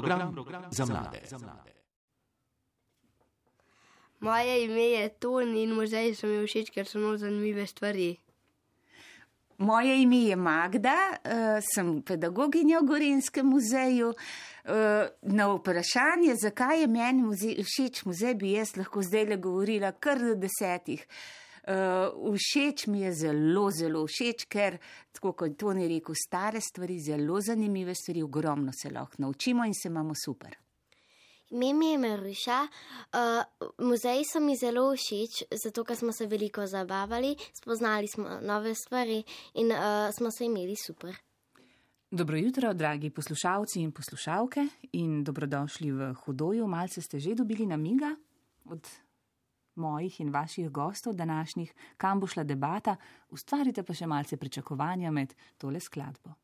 Program za mlade. Moje ime je Toni in muzej so mi všeč, ker so zelo zanimive stvari. Moje ime je Magda, uh, sem pedagoginja v Gorenskem muzeju. Uh, na vprašanje, zakaj je meni muzej, všeč muzej, bi jaz lahko zdaj le govorila kar do desetih. Uh, všeč mi je zelo, zelo všeč, ker, tako kot Toni rekel, stare stvari, zelo zanimive stvari, ogromno se lahko naučimo in se imamo super. Ime mi je Maruša. Uh, muzeji so mi zelo všeč, zato ker smo se veliko zabavali, spoznali smo nove stvari in uh, smo se imeli super. Dobro jutro, dragi poslušalci in poslušalke, in dobrodošli v Hudoju. Malce ste že dobili namiga od mojih in vaših gostov današnjih, kam bo šla debata, ustvarite pa še malce pričakovanja med tole skladbo.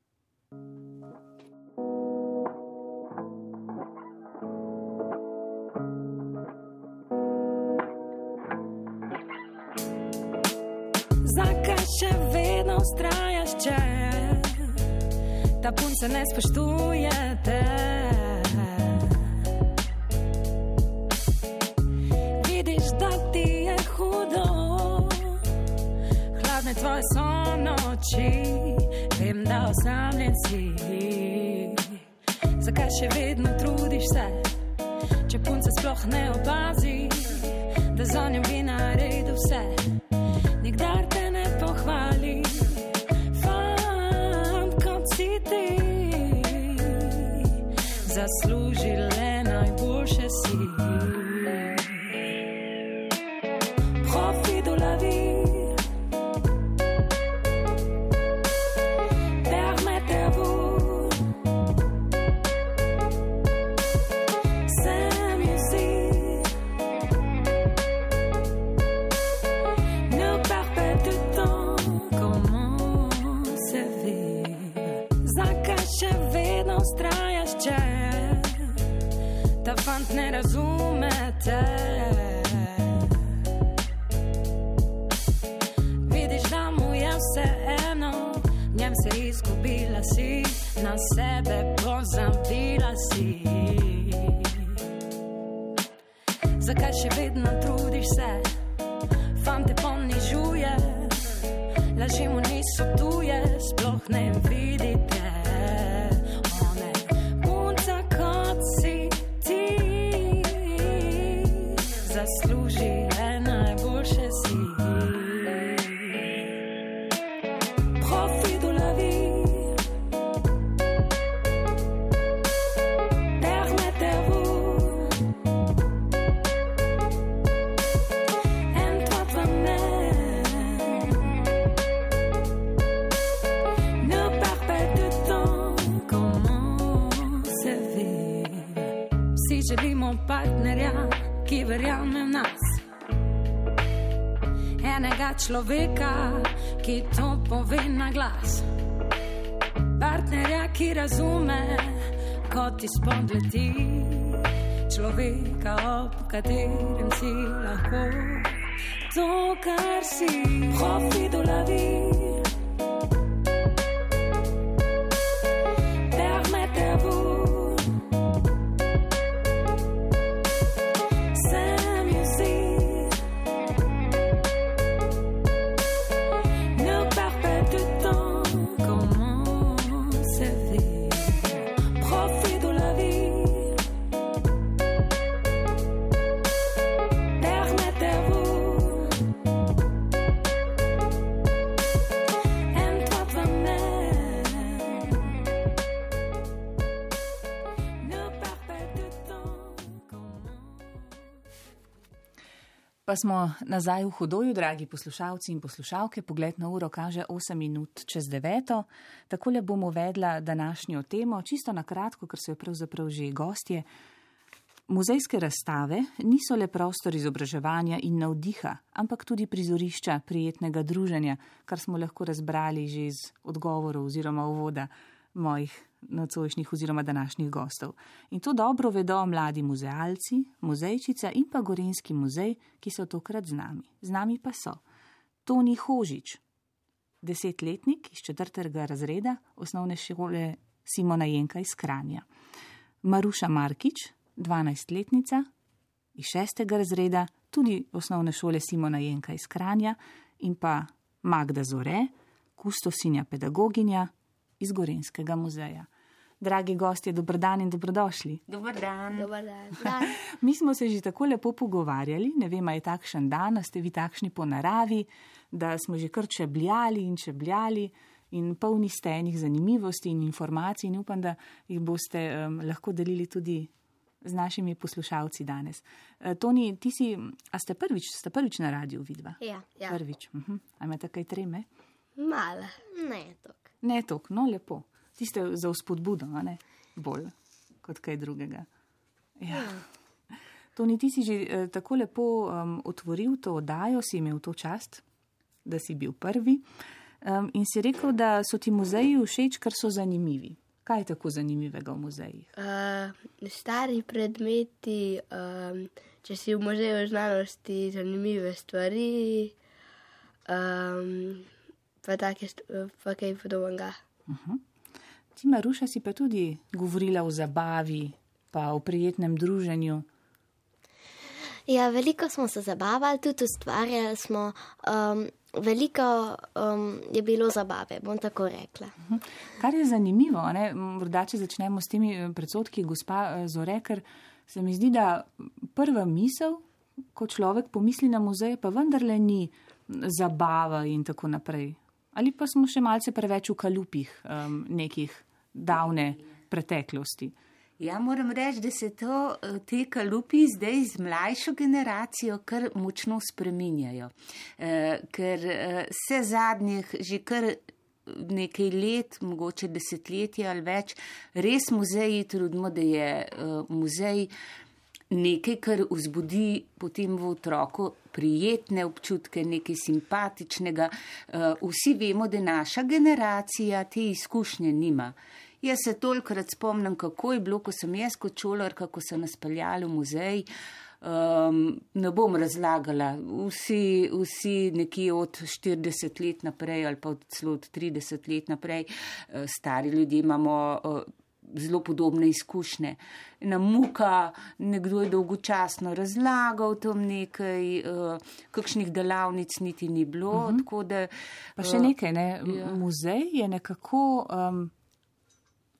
Zakaj še vedno ustrajaš, če ta punce ne spoštujete? Vidiš, hladne tvoje so noči, vem, da osamljen si. Zakaj še vedno trudiš se, če punce sploh ne opazi, da za njo bi naredil vse? Nikdar te ne pohvali, fant kot si ti. Zasluži le najboljše si. Fant ne razumete? Vidiš, da mu je vseeno, v njem se izgubila si, na sebe pozabila si. Zakaj še vedno trudiš se? fante ponižuje, laži mu niso tuje, sploh ne vidite. Verjame v nas. Enega človeka, ki to pove na glas. Partnerja, ki razume, kot izpodleti človeka, ob katerem si lahko to, kar si. Profit de la vie. Smo nazaj v hudoju, dragi poslušalci in poslušalke. Pogled na uro kaže 8 minut čez 9. Takole bom uvedla današnjo temo, čisto na kratko, ker so jo pravzaprav že gostje. Muzejske razstave niso le prostor izobraževanja in navdiha, ampak tudi prizorišča prijetnega druženja, kar smo lahko razbrali že iz odgovorov oziroma uvoda mojih nocojšnjih oziroma današnjih gostov. In to dobro vedo mladi muzealci, muzejčica in pa Gorenski muzej, ki so tokrat z nami. Z nami pa so Toni Hožič, desetletnik iz četrtega razreda osnovne šole Simona Jenka iz Kranja. Maruša Markič, 12-letnica iz 6. razreda, tudi osnovne šole Simona Jenka iz Kranja in pa Magda Zore, kustosinja pedagoginja iz Gorenskega muzeja. Dragi gostje, dobrodan in dobrodošli. Dobar dan. Dobar dan. Mi smo se že tako lepo pogovarjali, ne vem, je takšen dan, ste vi takšni po naravi, da smo že kar čebljali in čebljali in polni ste enih zanimivosti in informacij in upam, da jih boste um, lahko delili tudi z našimi poslušalci danes. E, Toni, ti si, a ste prvič, ste prvič na radiju vidva? Ja, Ja. Prvič. Uh -huh. A imate kaj treme? Male. ne tok. Ne tok, no lepo. Ti ste za vzpodbudo, ne bolj kot kaj drugega. Ja. Toni, ti si že eh, tako lepo um, otvoril to oddajo, si imel to čast, da si bil prvi um, in si rekel, da so ti muzeji všeč, ker so zanimivi. Kaj je tako zanimivega v muzejih? Uh, stari predmeti, um, če si v muzeju znanosti, zanimive stvari, um, pa, take, pa kaj podobnega. Ti, Maruša, si pa tudi govorila o zabavi, pa o prijetnem druženju. Ja, veliko smo se zabavali, tudi ustvarjali smo. Um, veliko um, je bilo zabave, bom tako rekla. Kar je zanimivo, ne, morda če začnemo s temi eh, predsotki, gospa eh, Zore, ker se mi zdi, da prva misel, ko človek pomisli na muzej, pa vendarle ni zabava in tako naprej. Ali pa smo še malce preveč v kalupih um, nekih davne preteklosti. Ja, moram reči, da se to, eh, te kalupi zdaj z mlajšo generacijo kar močno spreminjajo. Eh, Ker eh, se zadnjih že kar nekaj let, mogoče desetletje ali več, res muzeji trudimo, da je eh, muzej nekaj, kar vzbudi potem v otroku prijetne občutke, nekaj simpatičnega. Eh, Vsi vemo, da naša generacija te izkušnje nima. Jaz se tolikrat spomnim, kako je bilo, ko sem jaz kot šolarka, ko sem nas peljali v muzej. Um, ne bom razlagala, vsi, vsi nekje od 40 let naprej ali pa od celo od 30 let naprej, eh, stari ljudje imamo eh, zelo podobne izkušnje. Na muka, nekdo je dolgočasno razlagal tam nekaj, eh, kakšnih delavnic niti ni bilo. Uh -huh. tako da, Pa še eh, nekaj, ne? ja. muzej je nekako um,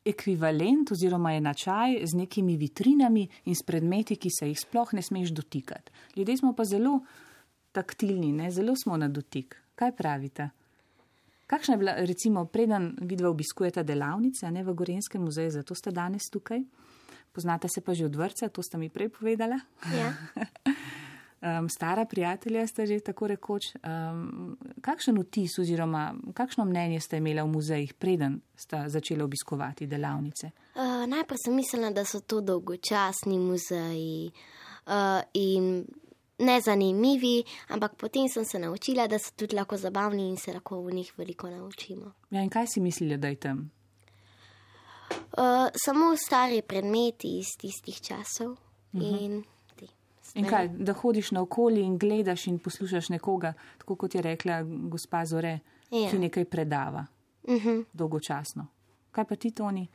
ekvivalent oziroma enačaj z nekimi vitrinami in s predmeti, ki se jih sploh ne smeš dotikati. Ljudje smo pa zelo taktilni, ne? zelo smo na dotik. Kaj pravite? Kakšna je bila, recimo, preden vidva obiskujeta delavnice, ne v Gorenskem muzeju, zato ste danes tukaj? Poznate se pa že od vrca, to ste mi prej povedala. Ja. Um, stara prijatelja ste že tako rekoč. Um, kakšen vtis oziroma kakšno mnenje ste imeli v muzejih, preden ste začeli obiskovati delavnice? Uh, najprej sem mislila, da so to dolgočasni muzeji uh, in nezanimivi, ampak potem sem se naučila, da so tudi lahko zabavni in se lahko v njih veliko naučimo. Ja, in kaj si mislili, da je tam? Uh, samo stari predmeti iz tistih časov uh -huh. in ti. In kaj, da hodiš naokoli in gledaš in poslušaš nekoga, tako kot je rekla gospa Zore, Ja. ki nekaj predava Uh -huh. dolgočasno. Kaj pa ti, Toni?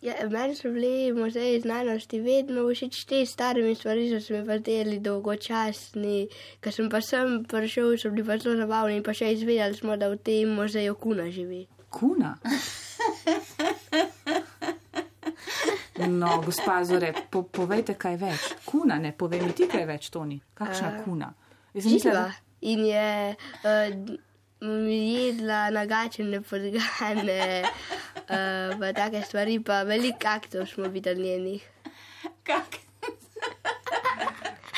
Ja, meni so bili muzeji znanosti vedno všeč te starimi stvari, so se mi pa zdeli dolgočasni. Ker sem pa sem prišel, so bili pa zelo zabavni in pa še izvedeli smo, da v tem muzeju kuna živi. Kuna. No, gospa Zore, po, povejte kaj več. Kuna, ne povej mi ti kaj več, Toni. Kakšna uh, kuna? Jaz sem mislila, In je uh, jedla nagačene podgane, uh, pa take stvari, pa veliko aktov smo videli njenih. Kak?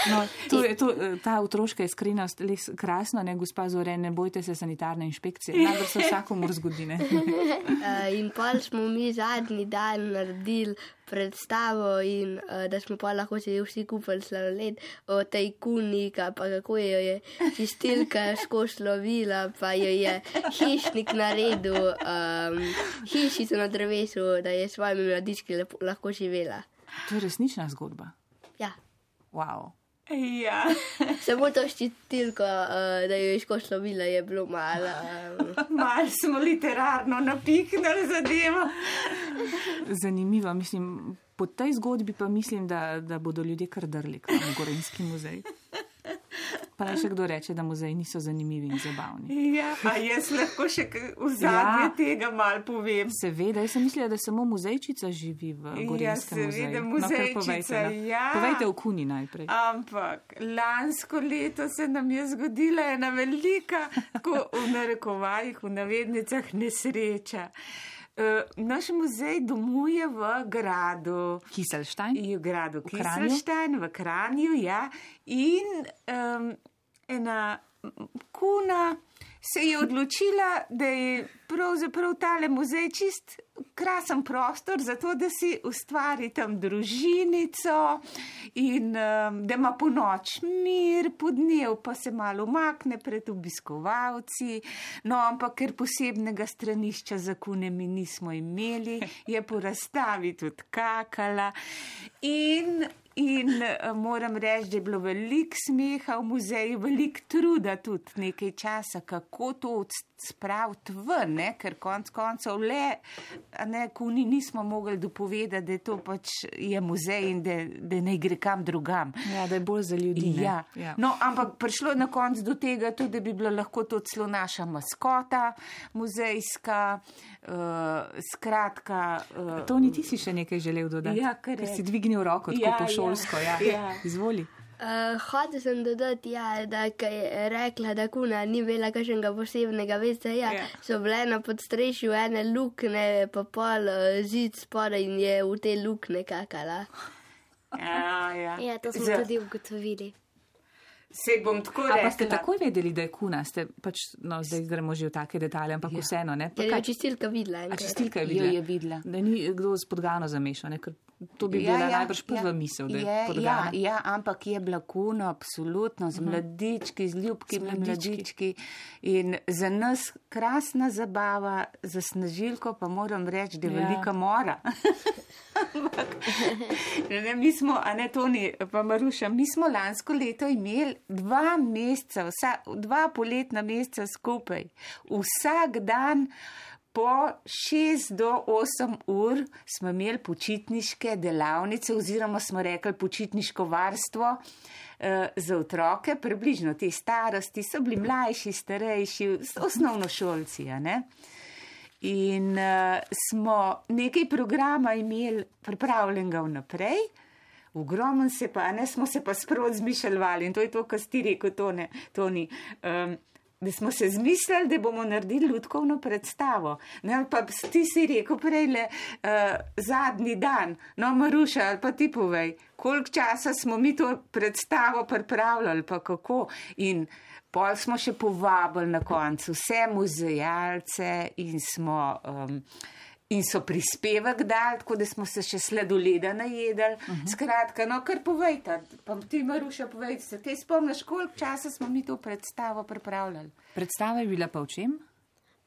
No, to je, to, eh, ta otroška iskrenost res krasna, ne, gospa Zore, ne bojte se sanitarne inšpekcije. Najbrž se vsakomur zgodi, ne. Uh, in pol smo mi zadnji dan naredili predstavo, in uh, da smo pa lahko se vsi kupili sladoled o tej kuni, ka- pa kako jo je čistilka skozi lovila, pa jo je hišnik naredil, um, hišico na drevesu, da je s svojimi mladički lepo, lahko živela. To je resnična zgodba. Ja. Wow. Ja. Samo to ščitilko, uh, da jo je iškošlovila, je bilo malo. Um, Mal smo literarno napihnili zadevo. Zanimivo, mislim, po tej zgodbi pa mislim, da, da bodo ljudje kar drli k Gorenski muzej. Pa naj še kdo reče, da muzeji niso zanimivi in zabavni. Ja, a jaz lahko še v zadnje Ja. tega mal povem. Seveda, jaz sem mislila, da samo muzejčica živi v Ja, seveda, muzeju. kar muzejčica, povejte, no. ja. povejte v kuni najprej. Ampak lansko leto se nam je zgodila ena velika, tako v narekovajih, v navednicah, nesreča. Uh, naš muzej domuje v gradu. Kiselštajn. V gradu? Kiselštajn, v Kranju, ja. In um, ena kuna se je odločila, da je pravzaprav tale muzej čist krasen prostor za to, da si ustvari tam družinico in um, da ima po noč mir, po dnev pa se malo umakne pred obiskovalci. No, ampak ker posebnega stranišča za kune mi nismo imeli, je po razstavi tudi kakala. In In uh, moram reči, da je bilo veliko smeha v muzeju, veliko truda tudi nekaj časa, kako to odst- spraviti ven, ne? ker konc koncev le, ne, kuni nismo mogli dopovedati, da je to pač je muzej in da, da ne gre kam drugam. Ja, da je bolj za ljudi. ne. Ja. Ja. No, ampak prišlo je na koncu do tega, tudi, da bi bila lahko to celo naša maskota, muzejska, uh, skratka. Uh, To ni ti si še nekaj želel dodati. Ja, ker je. si dvignil roko tako Ja, po ja. šolsko. Ja. Ja. Izvoli. Uh, Hotel sem dodati, ja, da je rekla, da kuna ni imela kakšnega posebnega veste, ja, Ja. ja. so bile na podstrešju ene lukne, pa pol zid spodaj in je v te lukne kakala. Ja, ja. Ja, to smo Za- tudi ugotovili. Se bom tako A pa ste takoj vedeli, da je kuna, ste pač, no, zdaj gremo že v take detalje, ampak ja. vseeno, ne? Pa Ker je kaj- čistilka videla. A enkrat. čistilka je Jo videla? je videla. Da ni kdo s podgano zamešal, ne? ker to bi bila ja, najbrž prva ja, misel, da je, je podgana. ja, ja, ampak je bila kuna, absolutno, z mladički, z ljubkimi mladički. mladički. In za nas krasna zabava, za snažilko pa moram reči, da je Ja. ja. velika mora. Ampak, ne, mi smo, a ne Toni, pa Maruša, mi smo lansko leto imeli dva meseca, vsa, dva poletna meseca skupaj. Vsak dan po 6 do 8 ur smo imeli počitniške delavnice oziroma smo rekli počitniško varstvo eh, za otroke, približno te starosti, so bili mlajši, starejši, osnovnošolci, a ne. In uh, smo nekaj programa imeli pripravljenega vnaprej, ogromno se pa, ne smo se pa sprot zmišljali in to je to, kar ti rekel, Tone, Toni. Um, Da smo se zmislili, da bomo naredili ljudkovno predstavo. Ne, pa ti si rekel prej, le uh, zadnji dan, no, Maruša, ali pa ti povej, koliko časa smo mi to predstavo pripravljali, pa kako. In pol smo še povabili na koncu vse muzejalce in smo. Um, In so prispevek dali, tako da smo se še sladoleda najedali. Uh -huh. Skratka, no, kar povejte, pa ti, Maruša, povejte se, te spomniš, koliko časa smo mi to predstavo pripravljali? Predstava je bila pa v čem?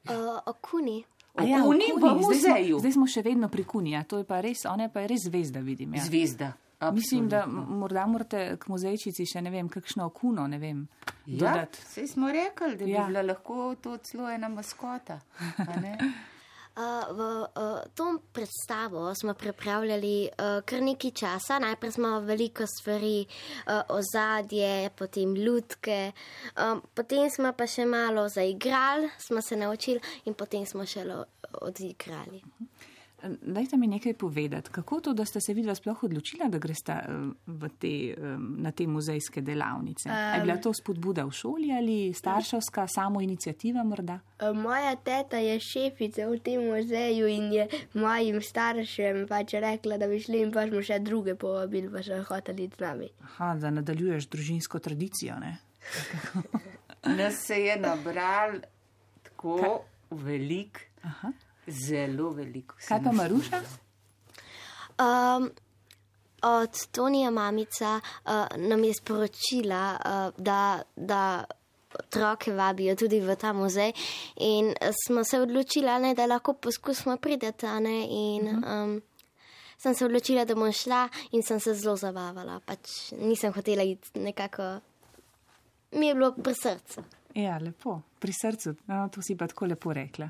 Uh, o kuni. A ja, v Kuni, v Zdaj smo, muzeju. zdaj smo še vedno pri Kuni, a to je pa res, ona je pa res zvezda, vidim. Ja. Zvezda. Mislim, da absolutno. morda morate k muzejčici še ne vem, kakšno okuno, ne vem, Ja, dodati. sej smo rekli, da bi ja. bila lahko to celo ena maskota. Uh, v uh, to predstavo smo pripravljali uh, kar nekaj časa. Najprej smo veliko stvari, uh, ozadje, potem ljudke, um, potem smo pa še malo zaigrali, smo se naučili in potem smo še odigrali. Dajte mi nekaj povedati, kako to, da ste se vidva sploh odločila, da greste v te, na te muzejske delavnice? Um, je bila to spodbuda v šoli ali starševska samo inicijativa morda? Uh, Moja teta je šefica v tem muzeju in je mojim staršem pač rekla, da bi šli in pa smo še druge povabili, pa so hoteli z nami. Aha, da nadaljuješ družinsko tradicijo, ne? Nas se je nabral tako velik, Aha. Zelo veliko. Kaj pa Maruša? Um, od Tonija mamica uh, nam je sporočila, uh, da, da otroke vabijo tudi v ta muzej in smo se odločili, ne, da lahko poskusimo prideti. a Ne, in, um, sem se odločila, da bom šla in sem se zelo zabavala. Pač nisem hotela iti nekako, mi je bilo pri srcu. Ja, lepo, pri srcu, no, to si pa tako lepo rekla.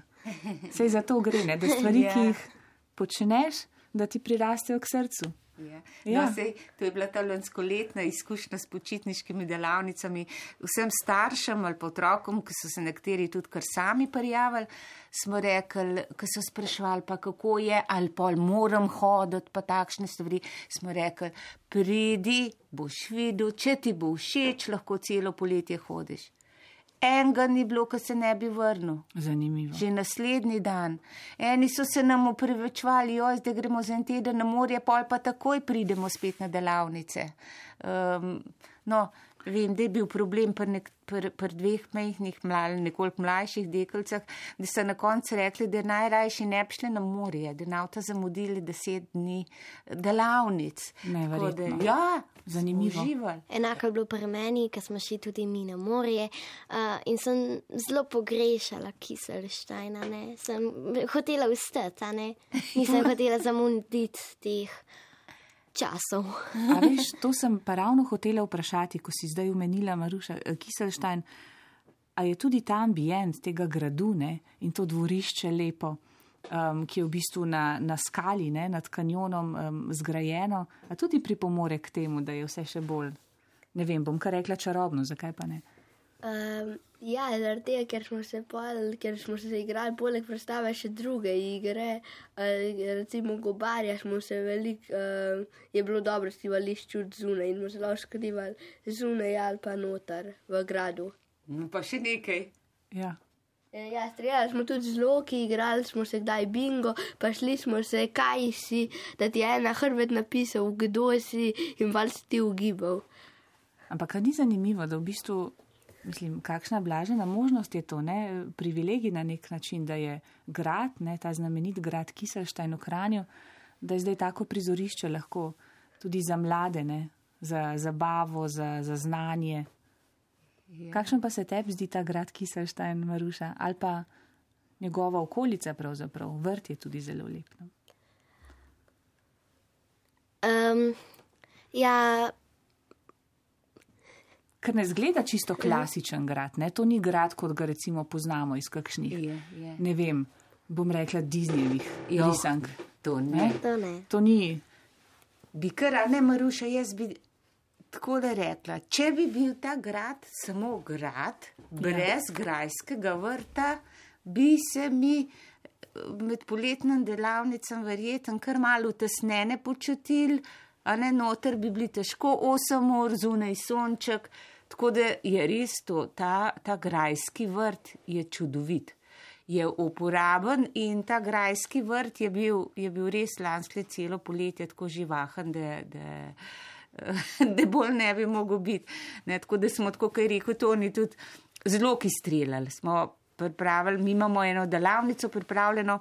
Sej za to gre, ne? da stvari, ki jih počneš, da ti prirastejo k srcu. Ja. Ja. No, sej, to je bila ta lanskoletna izkušnja s počitniškimi delavnicami. Vsem staršem ali pa otrokom, ki so se nekateri tudi kar sami prijavili, smo rekli, ki so sprašvali, pa kako je, ali pa moram hoditi, pa takšne stvari. Smo rekli, pridi, boš videl, če ti bo všeč, lahko celo poletje hodiš. Enega ni bilo, ki se ne bi vrnil. Zanimivo. Že naslednji dan. Eni so se nam upravičevali, joj, zdaj gremo za en teden na morje, pol pa takoj pridemo spet na delavnice. Um, no, vem, da je bil problem pri pr, pr dveh majhnih, mlal, nekoliko mlajših dekelcah, da so na koncu rekli, da najrajši ne bi šli na morje, da je navta zamudili deset dni delavnic. Neverjetno. Tako Da, ja, Zanimivo. uživali. Enako je bilo pri meni, ker smo šli tudi mi na morje uh, in sem zelo pogrešala kiselštajna. ne. Sem hotela vstati, a ne. Nisem hotela zamuditi teh časov. A veš, to sem pa ravno hotela vprašati, ko si zdaj omenila Maruša eh, Kiselštajn. A je tudi ta ambient tega gradu ne, in to dvorišče lepo, um, ki je v bistvu na, na skali, ne, nad kanjonom um, zgrajeno, a tudi pripomore k temu, da je vse še bolj, ne vem, bom kar rekla čarobno, zakaj pa ne. Um, ja, zaradi tega, ker smo se pol, ker smo se igrali poleg predstave še druge igre, uh, recimo gobarja smo se veliko, uh, je bilo dobro stivališče od zunaj in smo se lahko skrivali zunaj ali pa noter v gradu. No, pa še nekaj. Ja. E, Ja, streljali smo tudi z loki, igrali smo se kdaj bingo, pa šli smo se, kaj si, da ti je ena hrbet napisal, kdo si in val si ti ugibal. Ampak ni zanimivo, da v bistvu, mislim, kakšna blažena možnost je to, ne, privilegij na nek način, da je grad, ne, ta znamenit grad Kiselštajn v Kranju, da je zdaj tako prizorišče lahko tudi za mlade, ne, za zabavo, za, za znanje. Ja. Kakšen pa se tebi zdi ta grad Kiselštajn, Maruša, ali pa njegova okolica pravzaprav, vrt je tudi zelo lep. No? Um, ja, Ker ne zgleda čisto klasičen grad, ne, to ni grad, kot ga recimo poznamo iz kakšnih, Je, je. ne vem, bom rekla, Disneyjevih risank. To ne. to ne. To ni. Bi kar, ne Maruša, jaz bi tako da rekla, če bi bil ta grad samo grad, brez ja. grajskega vrta, bi se mi eh, med poletnim delavnicam verjetno kar malo tesnene počutili, a ne noter bi bili težko 8 ur zunaj sonček. Tako da je res to, ta, ta grajski vrt je čudovit. Je uporaben in ta grajski vrt je bil, je bil res lansko celo poletje tako živahen, da, da, da bolj ne bi mogel biti. Ne, tako da smo, tako kot je rekel Toni, tudi zelo ki streljali. Smo pripravili, mi imamo eno delavnico pripravljeno,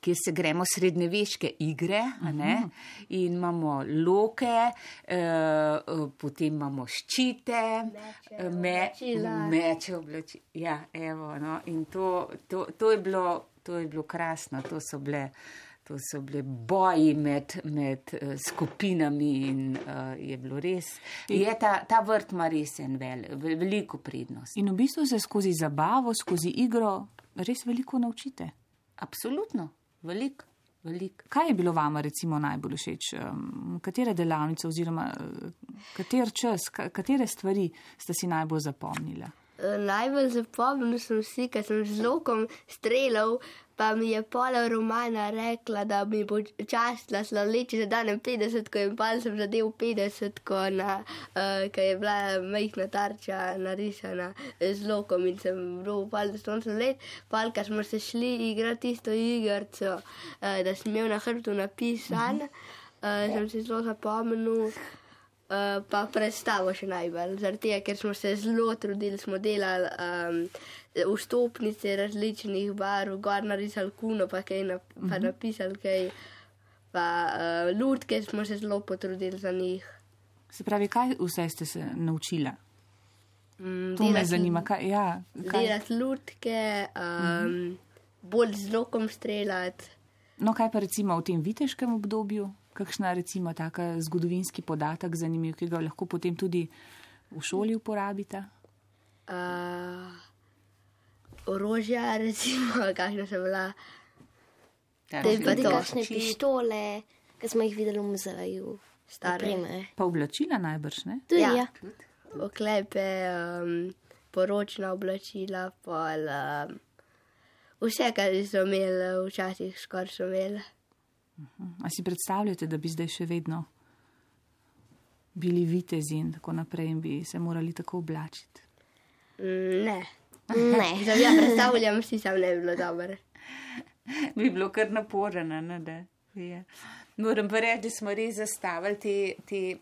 kjer se gremo srednjeveške igre, a ne, in imamo loke, eh, potem imamo ščite, Meče, me, oblačila. meče oblači. Ja, evo, no, in to, to, to, je bilo, to je bilo krasno, to so bile. To so bile boji med, med uh, skupinami in uh, je bilo res. Je ta, ta vrt ima res en vel, ve- veliko prednost. In v bistvu se skozi zabavo, skozi igro res veliko naučite. Absolutno, veliko, veliko. Kaj je bilo vama recimo najbolj všeč? Katere delavnice oziroma uh, kater čas, ka, katere stvari ste si najbolj zapomnili? Eh, Najbolj zapomnil sem si, ker sem z lokom streljal, pa mi je pola romana rekla, da mi bo častila slavleči za danem 50, ko je pa sem zadev 50, ko na, uh, je bila majhna tarča narisana z lokom in sem bil pol za stonce let, pol, ker smo se šli igrati isto igrco, uh, da sem imel na hrbtu napisan, uh, sem se zelo zapomnil. Uh, pa predstavo še najbolj, zaradi tega, ker smo se zelo trudili, smo delali um, vstopnice različnih barv, gor narisali kuno, pa, kaj na, pa napisali kaj, pa uh, lutke smo se zelo potrudili za njih. Se pravi, kaj vse ste se naučila? Mm, To me zanima. Kaj, ja, kaj? Delati lutke, um, bolj z lokom streljati. No, kaj pa recimo v tem viteškem obdobju, kakšna recimo taka zgodovinski podatek zanimiv, ki ga lahko potem tudi v šoli uporabite? Uh, orožja, recimo, kakšna so bila. Ja, Te pa Tudi to. kakšne pištole, ki smo jih videli v muzeju. Stare. Pa oblačila najbrž, ne? Tudi, Ja. ja. oklepe, um, poročna oblačila, pol, um, vse, kar so imeli, včasih skoraj so imeli. A si predstavljate, da bi zdaj še vedno bili vitezi in tako naprej in bi se morali tako oblačiti? Mm, Ne, Ne. za ja, predstavljam si, sam ne bi bilo dobro. bi bilo kar naporno. Ne, da je. Moram pa reči, da smo res zastavili te, te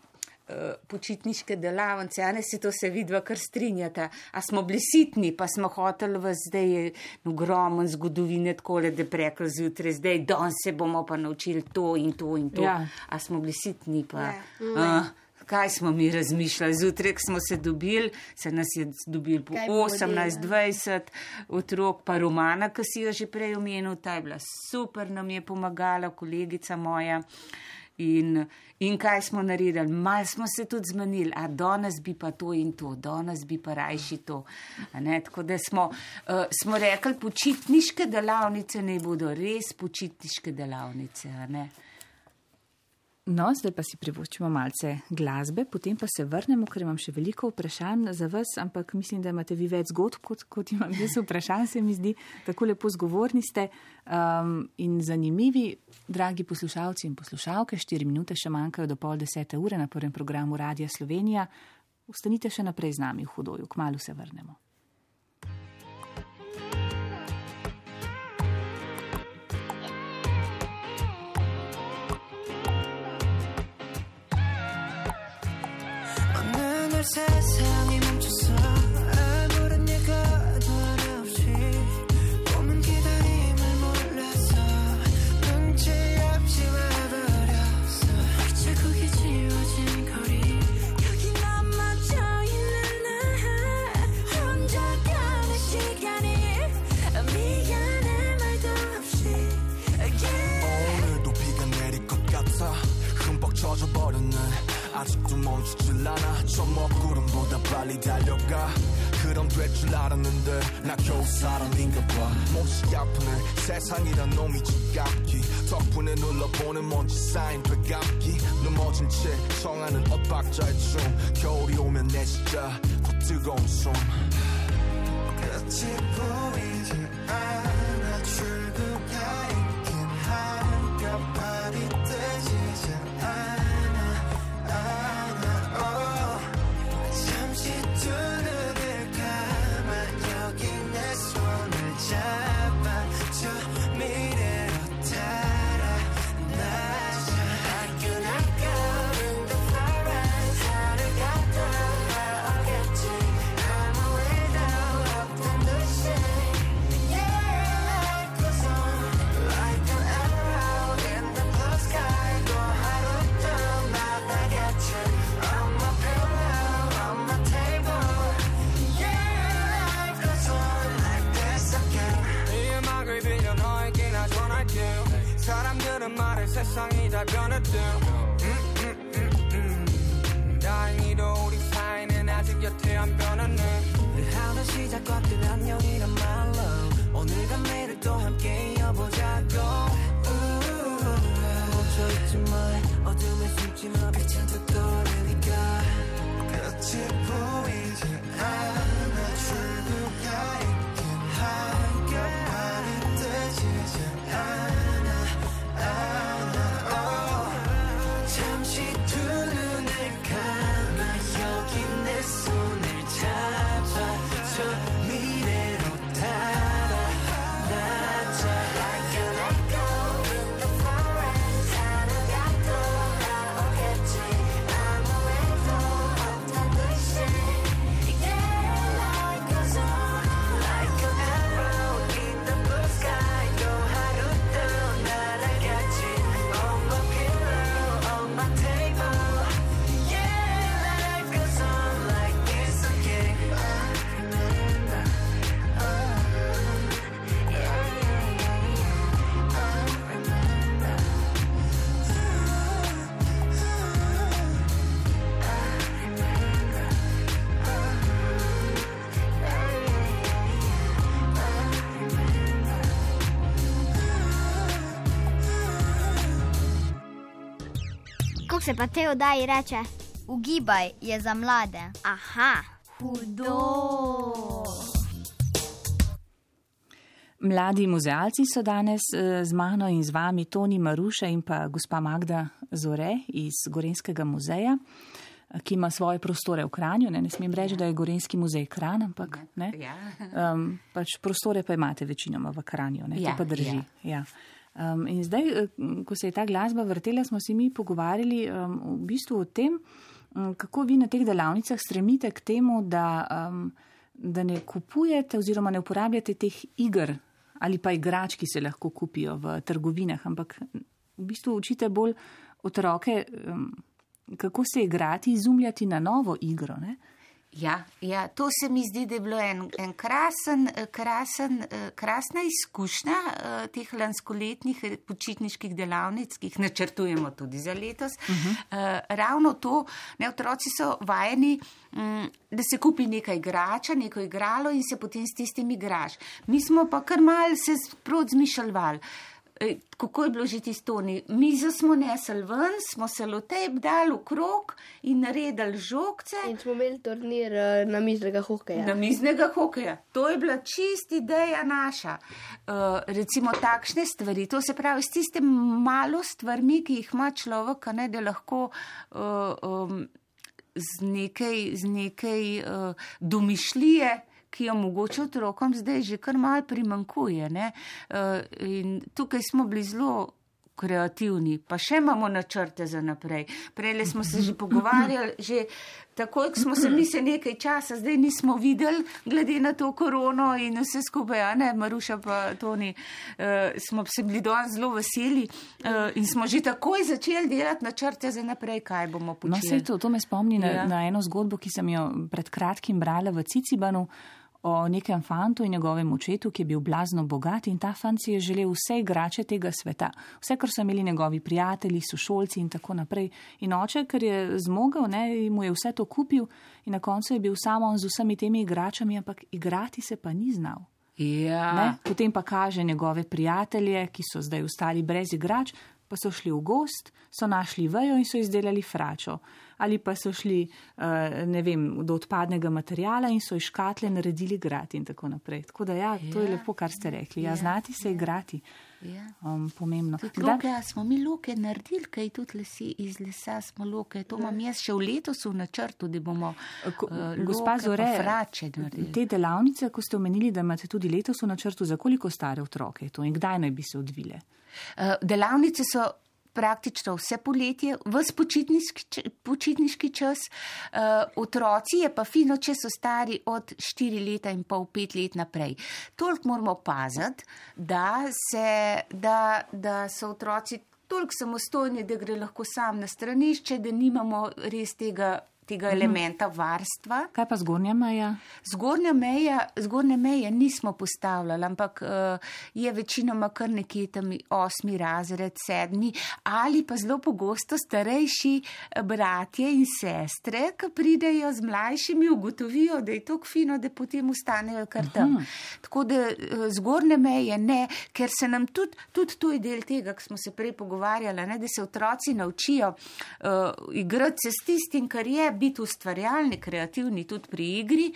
počitniške delavnice, a ne si to se vidva kar strinjata. A smo bili sitni, pa smo hoteli v zdaj ogromen zgodovine, tako da prekl zjutraj, zdaj danes se bomo pa naučili to in to in to. Ja. A smo bili sitni pa. Ne. Uh, Kaj smo mi razmišljali? Zjutraj smo se dobili, se nas je dobili po Kaj bomo 18, 20 otrok, pa Romana, ki si jo že prej omenil, ta je bila super, nam je pomagala, kolegica moja. In, in kaj smo naredili? Mal smo se tudi zmenili, a danes bi pa to in to, danes bi pa rajši to. Tako da smo, uh, smo rekli, počitniške delavnice ne bodo res počitniške delavnice. No, zdaj pa si privoščimo malce glasbe, potem pa se vrnemo, ker imam še veliko vprašanj za vas, ampak mislim, da imate vi več zgodb, kot, kot imam jaz vprašanj, se mi zdi, tako lepo zgovorni ste um, in zanimivi, dragi poslušalci in poslušalke, štiri minute še manjkajo do pol desete ure na prvem programu Radia Slovenija. Ostanite še naprej z nami v hodoju, kmalo se vrnemo. verses 아직도 멈추질 않아. 저 먹구름보다 빨리 달려가. 그럼 될 줄 알았는데 나 겨우 사람인가 봐. 몹시 아프네. 세상이란 놈이 지갑기. 덕분에 눌러보는 먼지 쌓인 되감기. 넘어진 채 청하는 엇박자의 춤. 겨울이 오면 내 진짜 곧 뜨거운 숨. 끝이 보이지 세상이 다 변했대 음, 음, 음, 음. 다행히도 우리 사이는 아직 여태 안 변했네. 하루 시작과 끝 안녕이란 말로 오늘과 내일을 또 함께 이어보자고. 멈춰있지 마 어둠에 숨지 마 빛은 또 떠오르니까. 끝이 보이지 않아 se pa te oddaji reče? Ugibaj je za mlade. Aha, hudo. Mladi muzealci so danes eh, z mano in z vami Toni Maruša in pa gospa Magda Zore iz Gorenskega muzeja, eh, ki ima svoje prostore v Kranju. Ne, ne smem reči, da je Gorenski muzej Kran, ampak ne. Ja. Um, pač prostore pa imate večinoma v Kranju, ne, Ja, to pa drži. Ja. Um, in zdaj, eh, ko se je ta glasba vrtela, smo se mi pogovarjali um, v bistvu o tem, um, kako vi na teh delavnicah stremite k temu, da, um, da ne kupujete oziroma ne uporabljate teh igr ali pa igrač, ki se lahko kupijo v trgovinah, ampak v bistvu učite bolj otroke, um, kako se igrati, izumljati na novo igro. Ne? Ja, ja, to se mi zdi, da je bilo en, en krasen, eh, krasen, eh, krasna izkušnja eh, teh lanskoletnih počitniških delavnic, ki jih načrtujemo tudi za letos. Uh -huh. Ravno to, ne, otroci so vajeni, mm, da se kupi nekaj igrača, neko igralo in se potem s tistim igraš. Mi smo pa kar mal se sprot zmišljali. Ej, Kako je bilo že tisto? Mizo smo nesli ven, smo se lotej dali v krog in naredili žogce. In smo imeli turnir eh, na miznega hokeja. Na miznega hokeja. To je bila čist ideja naša. Uh, recimo takšne stvari, to se pravi s tiste malo stvarmi, ki jih ima človek, ne, da lahko uh, um, z nekaj, z nekaj uh, domišljije. Ki jo mogoče otrokom zdaj že kar mal primankuje. ne. Uh, in tukaj smo bili zelo kreativni, pa še imamo načrte za naprej. Prej smo se že pogovarjali, že takoj, ko smo se mi se nekaj časa, zdaj nismo videli, glede na to korono in vse skupaj, a ne, Maruša pa Toni, uh, smo se bili danes zelo veseli uh, in smo že takoj začeli delati načrte za naprej, kaj bomo No, počeli. vse to, to me spomni na, Ja. na eno zgodbo, ki sem jo pred kratkim brala v Cicibanu o nekem fantu in njegovem očetu, ki je bil blazno bogat in ta fant si je želel vse igrače tega sveta, vse, kar so imeli njegovi prijatelji, sošolci in tako naprej. In oče, ker je zmogel, ne, mu je vse to kupil in na koncu je bil samo z vsemi temi igračami, ampak igrati se pa ni znal. Ja. Ne? Potem pa kaže njegove prijatelje, ki so zdaj ostali brez igrač, pa so šli v gost, so našli vejo in so izdelali fračo. Ali pa so šli uh, ne vem, do odpadnega materijala in so iz škatle naredili grad in tako naprej. Tako da ja, to je Ja. lepo, kar ste rekli. Ja, Ja, znati se igrati. Ja. Um, pomembno. Tudi Kdaj- loke, a smo mi loke naredili, kaj tudi lesi, iz lesa smo loke. To imam jaz še v letosu v načrtu, da bomo Ko, uh, gospa Zore, frače naredili. te delavnice, ko ste omenili, da imate tudi letos v načrtu, za koliko stare otroke je to in kdaj naj bi se odvile? Uh, delavnice so praktično vse poletje, vse počitniški, počitniški čas. Uh, otroci je pa fino, če so stari od 4 leta in pol, 5 let naprej. Toliko moramo paziti, da, se, da, da so otroci toliko samostojni, da gre lahko sam na stranišče, da nimamo res tega. Tega elementa varstva. Kaj pa zgornja meja? Zgornja meja, zgornje meje nismo postavljali, ampak uh, je večinoma kar nekje tam osmi razred, sedmi ali pa zelo pogosto starejši eh, bratje in sestre, ki pridejo z mlajšimi, ugotovijo, da je to fino, da potem ustanejo kar tam. Aha. Tako da uh, zgornje meje ne, ker se nam tudi, tudi to je del tega, ki smo se prej pogovarjali, ne, da se otroci naučijo uh, igrati se s tistim, kar je biti ustvarjalni, kreativni tudi pri igri,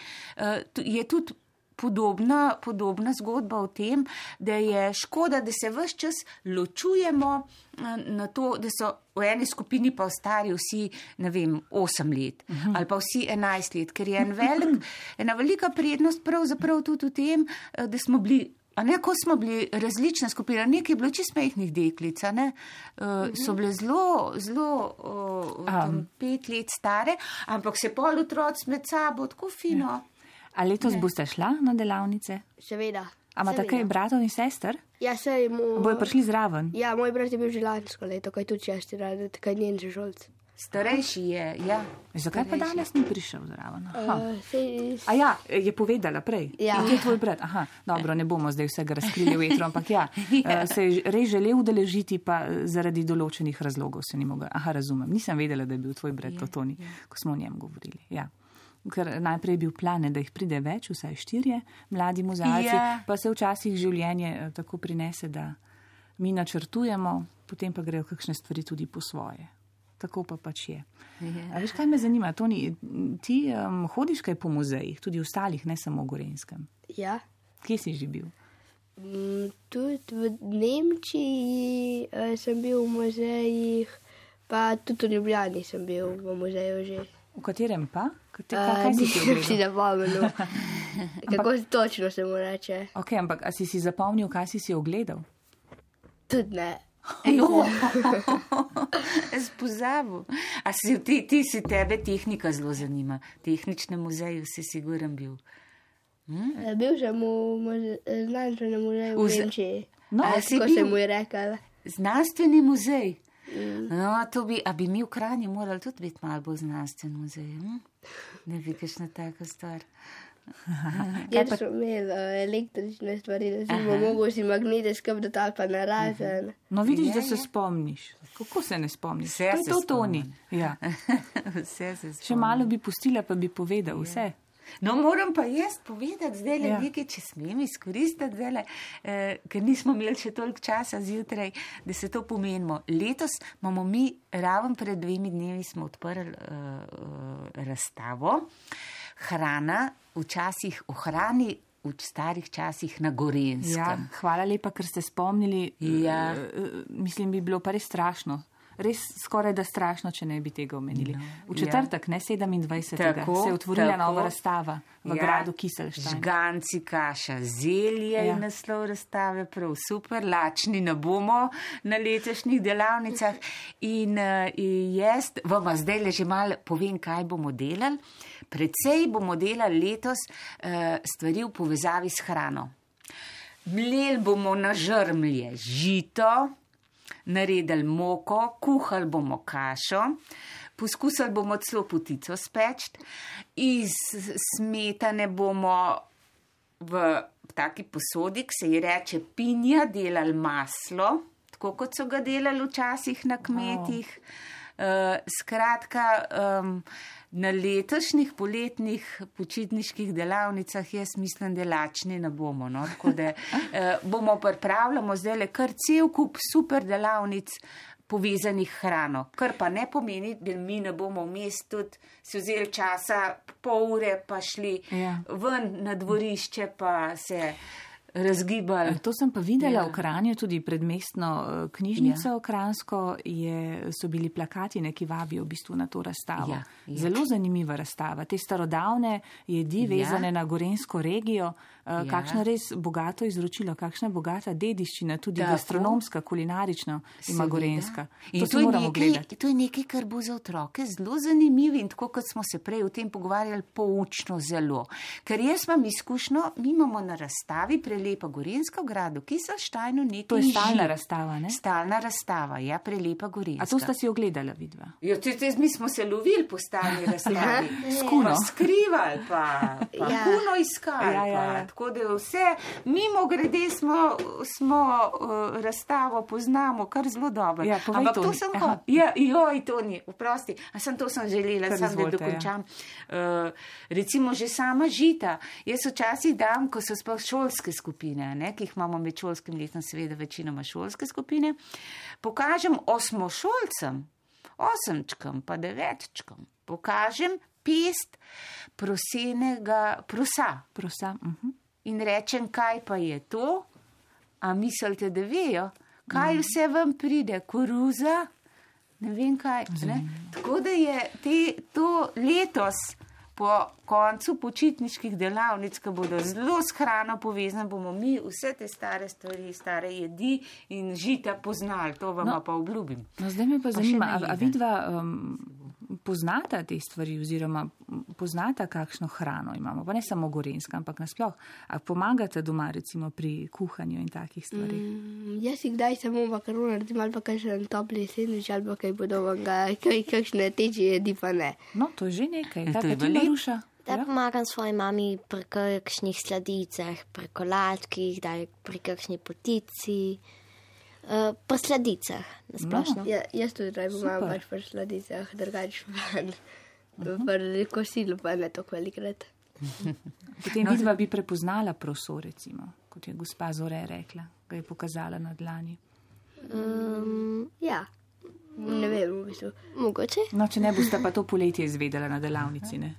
tu- je tudi podobna, podobna zgodba o tem, da je škoda, da se vse čas ločujemo eh, na to, da so v eni skupini pa stari vsi, ne vem, 8 let uh -huh. ali pa vsi 11 let, ker je en velik, ena velika prednost pravzaprav tudi v tem, eh, da smo bili. A ne, ko smo bili različne skupine, nekaj je bilo čisto mehkih deklic, a ne, uh, so bile zelo, zelo uh, um. pet let stare, ampak se pol otroci med sabo tako fino. A letos Ne. boste šla na delavnice? Seveda. A imate kaj bratov in sester? Ja, sej mu. Bojo prišli zraven? Ja, moj brat je bil že lansko leto, kaj tudi razred, kaj njen že šolc. Starejši je, ja. Zakaj pa danes ni prišel zraven? Uh, A ja, je povedala prej. Ja. In je tvoj brat? Aha, dobro, ne bomo zdaj vsega razkrili v etru, ampak ja, eh, se je res želel udeležiti, pa eh, zaradi določenih razlogov se ni mogel. Aha, razumem. Nisem vedela, da je bil tvoj brat to Toni, ko smo o njem govorili. Ja. Ker najprej je bil plan, da jih pride več, vsaj štirje mladi muzealci, Ja. pa se včasih življenje tako prinese, da mi načrtujemo, potem pa grejo kakšne stvari tudi po svoje. Tako pa pač je. A veš, kaj me zanima, Toni, ti um, hodiš kaj po muzejih, tudi ostalih, ne samo v Gorenskem. Ja. Kje si že bil? Mm, Tudi v Nemčiji eh, sem bil v muzejih, pa tudi v Ljubljani sem bil v muzeju že. V katerem pa? Kate, Eh, kaj si Nisem si zapomnil, kako točno se mu reče. Ok, ampak a si si zapomnil, kaj si si ogledal? Tudi ne. Jo, jaz pozabil. A si ti, ti si tebe tehnika zelo zanima. Tehničnem muzeju si siguren bil. Eh, Bil sem v eh, znanstvenem muzeju v Nemčiji. No, a si Tako se bil? mu je rekel. Znanstveni muzej. No, to bi, a bi mi v Kranju morali tudi biti malo bolj znanstven muzej. Hm? Ne bi kakšna taka stvar. Ker smo imeli eh, električne stvari, da bomo mogli si magnete skrbeti ali pa narazen. No, vidiš, Ja, da se ja. spomniš. Kako se ne spomniš? Vse to je se to, Toni. Ja. Vse se Še malo bi pustila, pa bi povedal vse. No, moram pa jaz povedati, zdaj le Ja. nekaj, če smem izkoristiti, zdajle, eh, ker nismo imeli še toliko časa zjutraj, da se to pomenimo. Letos imamo mi, raven pred dvemi dnevi, smo odprli eh, eh, razstavo Hrana, včasih v hrani, v starih časih na Ja, Gorenskem. hvala lepa, ker ste spomnili. Ja. Eh, eh, Mislim, bi bilo pa res strašno. Res skoraj da strašno, če ne bi tega omenili. V četrtek, ne 27. ja. Tako, se je otvorila tako. nova razstava v Ja, gradu Kiselštajn. Žganci, kaša, zelje ja. Ja. je naslov razstave, prav super, lačni ne bomo na letošnjih delavnicah. In uh, jaz vam zdaj le že malo povem, kaj bomo delali. Predvsej bomo delali letos uh, stvari v povezavi s hrano. Mlel bomo na žrmlje žito, naredili moko, kuhali bomo kašo, poskusili bomo celo potico speč, iz smetane bomo v taki posodi, ki se ji reče pinja, delali maslo, tako kot so ga delali včasih na kmetih. Uh, skratka, um, na letošnjih poletnih počitniških delavnicah jaz mislim, da lačni ne bomo. No? Tako da uh, bomo pripravljamo zdaj le kar cel kup super delavnic povezanih hrano. Kar pa ne pomeni, da mi ne bomo vmes tudi si vzeli časa, pol ure pa šli Ja. ven na dvorišče, pa se razgibali. To sem pa videla Ja. ja. v Kranju, tudi predmestno eh, knjižnico ja. Kransko, je, so bili plakati, ne, ki vabijo v bistvu na to razstavo. Ja, ja. Zelo zanimiva razstava. Te starodavne jedi Ja. vezane na gorensko regijo, Ja. ja. kakšno res bogato izročilo, kakšna bogata dediščina, tudi Tako. gastronomska, kulinarična ima gorenska. To to, je moramo nekaj, to je nekaj, kar bo za otroke zelo zanimivo in tako kot smo se prej o tem pogovarjali, poučno zelo. Ker jaz imam izkušnjo, mi imamo na razstavi prelepa Gorenska v gradu, ki so štajno nekaj. To je stalna razstava, ne? Stalna razstava, ja, prelepa Gorenska. A to sta si ogledala vidva? Jo, te, te, mi smo se lovili po stalni razstavi. Skuno. Pa skrivali, pa, pa Ja. ja. puno iskali. Ja, ja, ja. Tako da vse, mimo grede smo, smo uh, razstavo poznamo kar zelo dobro. Ja, povej, Ampak to Toni. sem Aha. kot, ja, joj, Toni, vprosti, a sem to sem želela, Kar sem da izvolite, ja. dokončam. Uh, recimo že sama žita. Jaz včasih dam, ko so sploh šolske skupine, ne, ki jih imamo med šolskim letom, seveda večinoma šolske skupine, pokažem osmošolcem, osemčkam, pa devetčkam, pokažem pest prosenega prosa Prosa. Uh -huh. in rečem, kaj pa je to, a mislite, da vejo, kaj vse vam pride, koruza, ne vem kaj. Ne? Tako da je te, to letos. Po koncu počitniških delavnic, ki bodo zelo s hrano povezane, bomo mi vse te stare stvari, stare jedi in žita poznali, to vam no. Pa obljubim. No, zdaj me pa Pa zanima, a, a vidva um, poznata te stvari oziroma poznata, kakšno hrano imamo, pa ne samo gorenska, ampak nasploh. A pomagate doma recimo pri kuhanju in takih stvarih? Mm. Jaz si kdaj samo makaron naredim ali pa kakšen topli sendvič ali pa kaj podobnega, kaj, kakšne teče jedi pa ne. No, to je že nekaj. Ja, Kaj to je ti, veliko. Da Ja? pomagam svoji mami pri kakšnih sladicah, pri koladkih, da pri kakšni potici, uh, pri sladicah, nasplošno. Ja, jaz tudi raje Super. pač pri sladicah, drugače pa pri kosilu pa ne tako velikrat. Potem vidva bi prepoznala proso, recimo, kot je gospa Zore rekla, ga je pokazala na dlani. Um, ja, Ne vem, v bistvu. Mogoče. No, če ne boste pa to poletje izvedela na delavnici. Ne?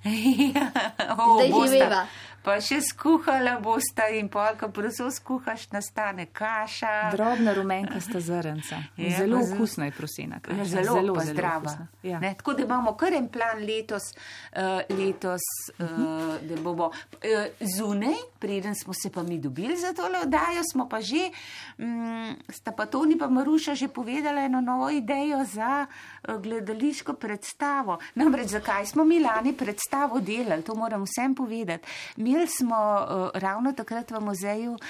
Ja, o, Zdaj bosta. živeva. Pa še skuhala bosta in polka, prosto skuhaš, nastane kaša. Drobna rumenkasta zrnca. Ja, zelo pa okusna je prosena. kaša. Zelo, zelo zdrava. okusna. Ja. Ne, tako da imamo kar en plan letos, uh, letos uh, da bomo uh, zunaj, preden smo se pa mi dobili za tole oddajo, smo pa že, um, sta pa Toni pa Maruša že povedala eno novo idejo za uh, gledališko predstavo. Namreč zakaj smo mi lani predstavo delali, to moram vsem povedati. Imeli smo uh, ravno takrat v muzeju uh,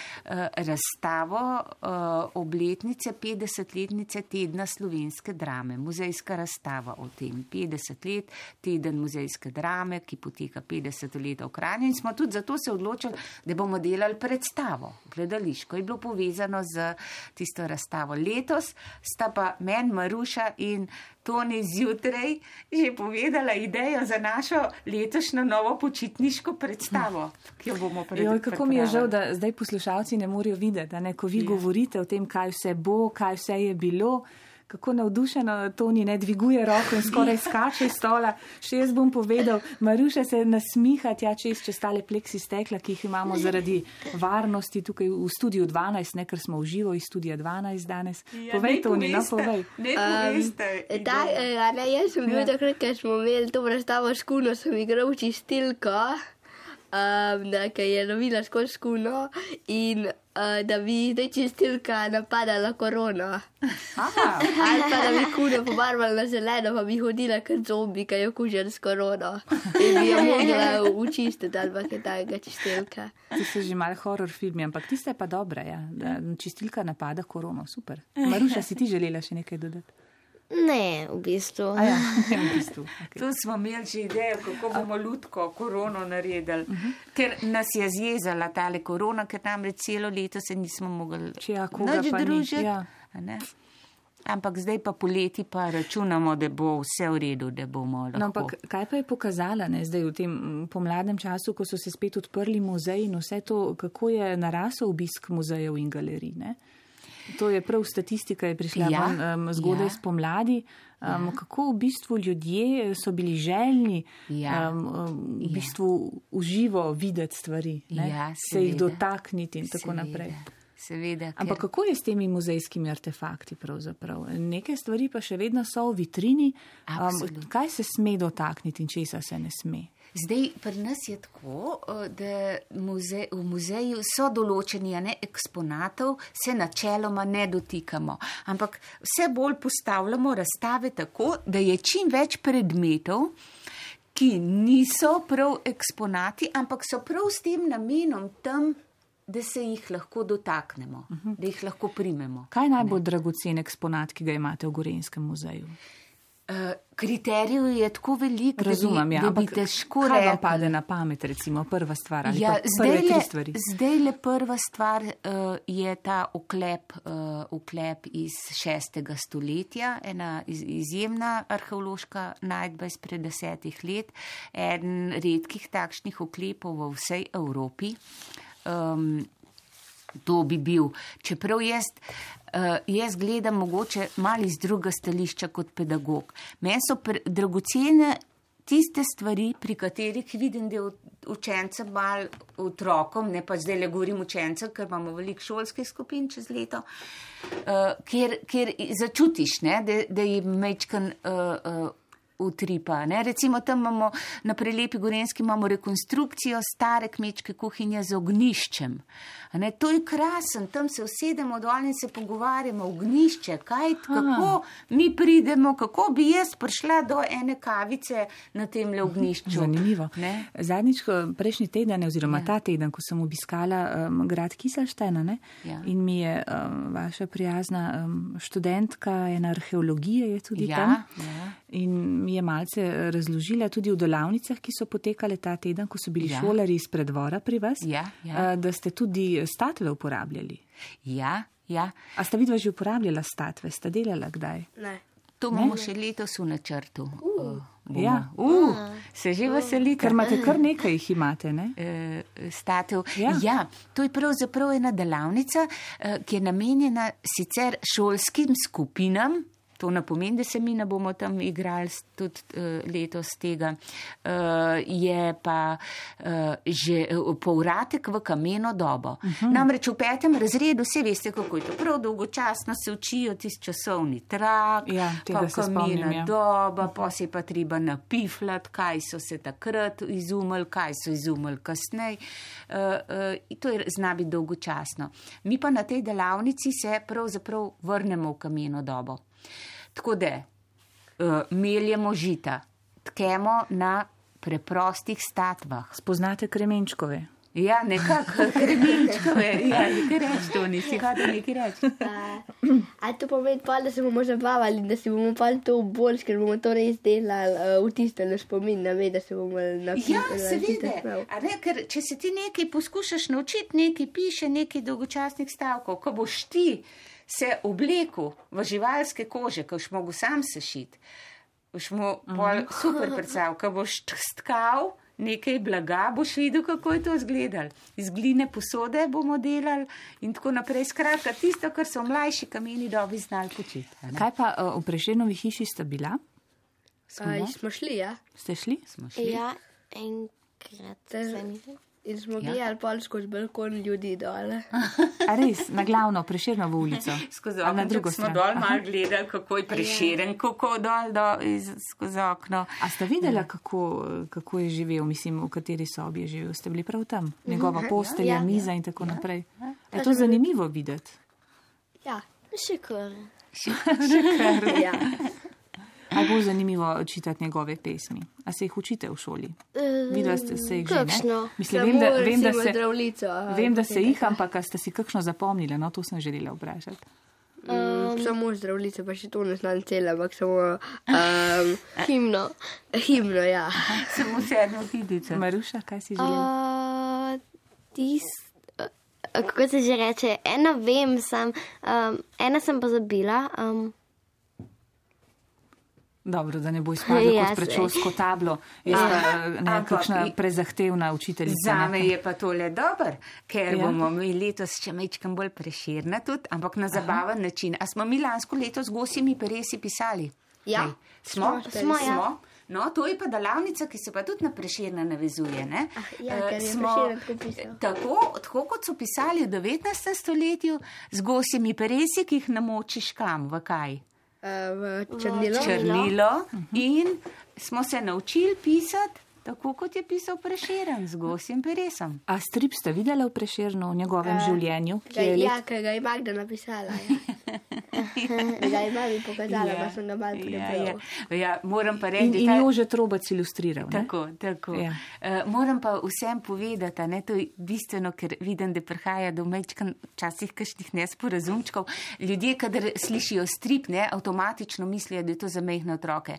razstavo uh, obletnice 50-letnice tedna slovenske drame, muzejska razstava o tem. 50 let, teden muzejske drame, ki poteka 50 let v Kranju in smo tudi zato se odločili, da bomo delali predstavo, gledališko. Je bilo povezano z tisto razstavo. Letos sta pa men Maruša in Toni zjutraj že povedala idejo za našo letošnjo novo počitniško predstavo, ki jo bomo Joj, kako mi je žal, pripravili. da zdaj poslušalci ne morejo videti, a ne, ko vi Ja. govorite o tem, kaj vse bo, kaj vse je bilo. Kako navdušeno Toni ne dviguje roko in skoraj skače iz stola. Še jaz bom povedal, Maruša se nasmiha tja čez, čez tale pleksi stekla, ki jih imamo zaradi varnosti tukaj v studiu 12, ne, ker smo v živo iz studija 12 danes. Ja, povej, Toni, no povej. naj poveste Da, idejo. eh, a ne, jaz sem bil Ja. takrat, ker smo imeli to predstavo s kuno, sem igral čistilko, um, da ker je lovila skozi kuno in uh, da bi zdaj čistilka napadala korono. Aha, Ali pa da bi kuno pobarvala na zeleno, pa bi hodila kot zombi, ki je okužen s korono. In bi jo mogla učistiti ali pa kaj takega čistilka. ti so že mal horror filmi, ampak tiste pa dobra, ja, da čistilka napada korono, super. Maruša, si ti želela še nekaj dodati? Ne, v bistvu. A ja, v bistvu. Okay. Tu smo imeli že idejo, kako bomo ljudko korono naredili, ker nas je zjezala tale korona, ker namreč celo leto se nismo mogli ja, nič ni, družiti. ja. a ne. Ampak zdaj pa poleti pa računamo, da bo vse v redu, da bomo lahko. No, ampak kaj pa je pokazala ne, zdaj v tem pomladnem času, ko so se spet odprli muzeji in vse to, kako je narasel obisk muzejev in galerij? Ne? To je prav statistika, je prišla Ja, ven, um, zgodaj ja. spomladi. Um, Kako v bistvu ljudje so bili željni Ja. um, um, v Ja. bistvu uživo videti stvari, ne? Ja, se jih seveda. dotakniti in tako Seveda, naprej. Seveda, Ampak ker- kako je s temi muzejskimi artefakti pravzaprav? Neke stvari pa še vedno so v vitrini. Um, Absolutno. kaj se sme dotakniti in česa se ne sme? Zdaj, pri nas je tako, eh, da muze, v muzeju so določeni ne, eksponatov, se načeloma ne dotikamo, ampak vse bolj postavljamo razstave tako, da je čim več predmetov, ki niso prav eksponati, ampak so prav s tem namenom tam, da se jih lahko dotaknemo, uh -huh. da jih lahko primemo. Kaj je najbolj dragocen eksponat, ki ga imate v Gorenskem muzeju? Uh, kriterijev je tako veliko, Razumem, da ja, bi, da bi težko kaj vam rekli. pade na pamet, recimo prva stvar ali Ja, zdaj, le, zdaj le prva stvar uh, je ta oklep, uh, oklep iz šestega stoletja, ena iz, izjemna arheološka najdba izpred desetih let, eden redkih takšnih oklepov v vsej Evropi. Um, To bi bil, čeprav jaz, jaz gledam mogoče malo iz druga stališča kot pedagog. Meni so dragocene tiste stvari, pri katerih vidim, da je učencem mal otrokom, ne pa zdaj le govorim učencem, ker imamo veliko šolskih skupin čez leto, uh, kjer, kjer začutiš, ne, da, da jim mečkan. Uh, uh, Utripa. Ne? Recimo tam imamo na prelepi Gorenski imamo rekonstrukcijo stare kmečke kuhinje z ogniščem. A Ne? To je krasen, tam se usedemo dol in se pogovarjamo, ognišče, kaj, kako mi pridemo, kako bi jaz prišla do ene kavice na tem le ognišču. Zanimivo. Ne? Zadnjič, prejšnji teden, oziroma Ja. ta teden, ko sem obiskala um, grad Kiselštena ne, Ja. in mi je um, vaša prijazna um, študentka, ena arheologije je tudi Ja, tam. ja. In mi je malce eh, razložila tudi v delavnicah, ki so potekale ta teden, ko so bili Ja. šolari iz predvora pri vas, Ja, ja. eh, da ste tudi statve uporabljali. Ja, ja. A sta vidva že uporabljala statve, sta delala kdaj? Ne. To imamo še letos v načrtu. Uh, Ja. uh, se že veselite. Ker imate kar nekaj jih imate, ne? eh, statev. Ja. Ja, to je pravzaprav ena delavnica, eh, ki je namenjena sicer šolskim skupinam. To ne pomeni, da se mi ne bomo tam igrali tudi uh, letos tega. Uh, je pa uh, že uh, povratek v kameno dobo. Uh -huh. Namreč v petem razredu vse veste, kako je to prav dolgočasno se učijo tisti časovni trak, Ja, pa se spomnim, kamena ja. doba, pa se je pa treba napifljati, kaj so se takrat izumili, kaj so izumili kasneje. Uh, uh, to je zna biti dolgočasno. Mi pa na tej delavnici se pravzaprav vrnemo v kameno dobo. Tako da uh, meljemo žita, tkemo na preprostih statvah. Spoznate kremenčkove. Ja, nekako, kremenčkove, ja, nekaj reči, to nisi hodil nekaj reči. A to pomeni, pa, da se bomo zabavali, da si bomo pa to bolj, ker bomo to res delali, uh, vtisnili v spomin, ne ve, da se bomo napisali. Ja, seveda. A Ne, ker če se ti nekaj poskušaš naučiti, nekaj piše, nekaj dolgočasnih stavkov, ko boš ti se oblekel v živalske kože, ko boš mogel sam sešiti, boš mu pol super predstavljal, ko boš stkal nekaj blaga, boš videl, kako je to izgledalo. Iz gline posode bomo delali in tako naprej. Skratka, tisto, kar so mlajši kameni dobi znali početi. a ne. Kaj pa uh, v Prešenovi hiši sta bila? Uh, smo šli, ja. Ste šli? Smo šli. Ja, enkrat Te-. In smo Ja. gledali pol skozi balkon ljudi dole. A res, na glavno Prešernovo ulico. Skozi A na okno drugo smo dol malo gledali, kako je preširen, kako dol do, iz, skozi okno. A ste videla, kako, kako je živel, mislim, v kateri sobi je živel? Ste bili prav tam? Njegova postelja, Ja. miza in tako naprej. Je to zanimivo videti. Ja. Še kar. ja. Ali bo zanimivo čitati njegove pesmi? A se jih učite v šoli? Videla ste se jih že, ne? Mislim, vem, da, vem, da se, zdravlico. aha, vem, da se jih, ampak ste si kakšno zapomnili, no to sem želela vprašati. Um, samo zdravlico, pa še to ne znam celo, ampak samo um, Himno. himno, ja. Samo sedmo hidice. Maruša, kaj si želela? Uh, tis, uh, kako se že reče, ena vem, sem, um, ena sem pa zabila. Um, Dobro, da ne bo izpadlo Ja, kot saj. predšolsko tablo. Jaz pa Ampak- nekakšna prezahtevna učiteljica. Zame ne. je pa tole dober, ker Ja. ja. bomo mi letos še mečkam bolj preširna tudi, ampak na zabaven Aha. način. A smo mi lansko leto z gosjimi peresi pisali? Ja. Ej, Smo? Smo, smo, ja. smo. No, to je pa delavnica, ki se pa tudi na preširna navezuje. Ne? ja, Eh, ker je smo- tako. Tako, kot so pisali v 19. stoletju, z gosjimi peresi, ki jih namočiš kam, v kaj? Uh, v črnilo. črnilo in smo se naučili pisati tako, kot je pisal Prešeren z gosjem peresom. A strip ste videli v Prešernu, v njegovem življenju? ki Ga, ja, ker ga je Magda napisala. Ja. ga je mami pokazala, pa sem ga malo ja, prebral. ja, ja, moram pa In, reči, in da ta- Jože Trobac ilustriral. ne? Tako, tako. Ja. Uh, moram pa vsem povedati, a ne, to je bistveno, ker vidim, da prihaja do mečkan včasih kakšnih nesporazumčkov. Ljudje, kadar slišijo strip, ne, avtomatično mislijo, da je to za mehne otroke.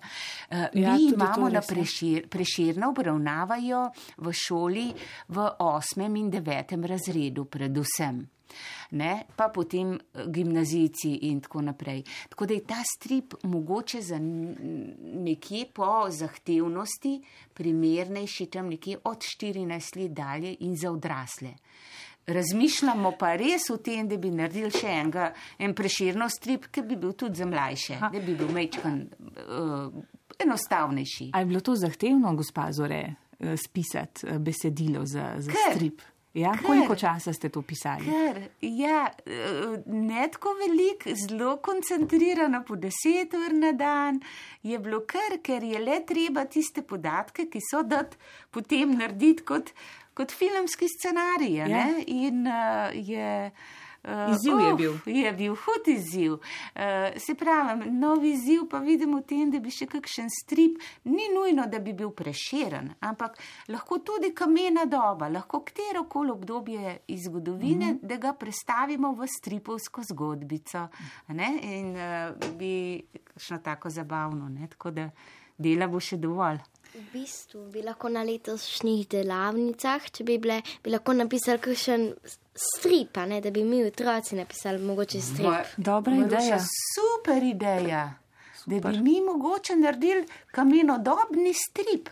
Uh, Ja, ja, mi imamo na ja. prešir, preširno obravnavajo v šoli v osmem in devetem razredu predvsem. Ne, pa potem eh, gimnazijci in tako naprej. Tako da je ta strip mogoče za nekje po zahtevnosti primernejši tam nekje od 14 let dalje in za odrasle. Razmišljamo pa res o tem, da bi naredili še enega, en preširno strip, ki bi bil tudi za mlajše, da bi bil mečkan uh, enostavnejši. A je bilo to zahtevno, gospa Zore, eh, spisati eh, besedilo za, za Ker- strip? Ja, ker- koliko časa ste to pisali? Ker, ja, eh, ne tako velik, zelo koncentrirano, po deset ur na dan je bilo kar, ker je le treba tiste podatke, ki so dati, potem narediti kot, kot filmski scenarij. Ja. ne? In uh, je. Uh, Izziv je bil. Je bil hud izziv. Uh, se pravi, nov izziv pa vidimo v tem, da bi še kakšen strip, ni nujno, da bi bil preširen, ampak lahko tudi kamena doba, lahko katero koli obdobje iz zgodovine, mm -hmm. da ga predstavimo v stripovsko zgodbico. a ne? In uh, bi šlo tako zabavno, ne? tako da dela bo še dovolj. V bistvu bi lahko na letošnjih delavnicah, če bi, bile, bi lahko napisali kakšen strip, a ne, da bi mi otroci napisali mogoče strip. Moja- Dobra Maruša, ideja. Super ideja. Da bi mi mogoče naredili kamenodobni strip.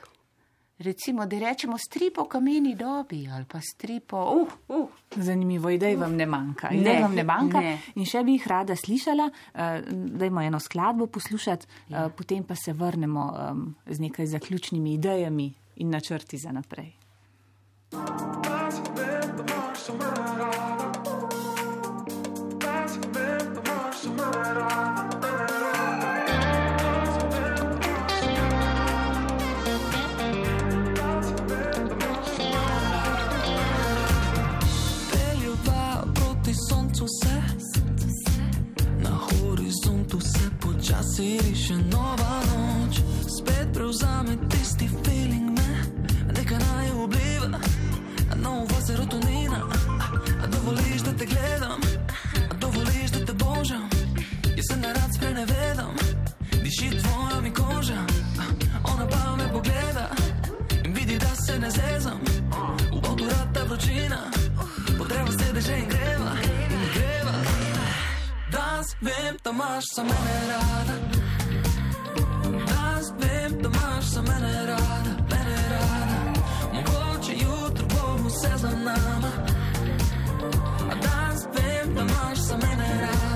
Recimo, da rečemo stripo kameni dobi ali pa stripo. Uh, uh. Zanimivo, idej vam ne manjka. Ne, Idej vam ne manjka. ne. In še bi jih rada slišala, uh, dajmo eno skladbo poslušati, uh, potem pa se vrnemo um, z nekaj zaključnimi idejami in načrti za naprej. Horizontu se počasi riše nova noč Spet prevzame tisti Jaz se nerad sprenevedam. Diši tvoja mi koža Ona pa me pogleda In vidi, da se ne zezam. V avtu rata vročina Potreba sedeže in greva In greva. Danes vem, da imaš za mene rada. Danes vem, da imaš za mene rada Mene rada. Mogoče jutro bo vse za nama. A danes vem, da imaš za mene rada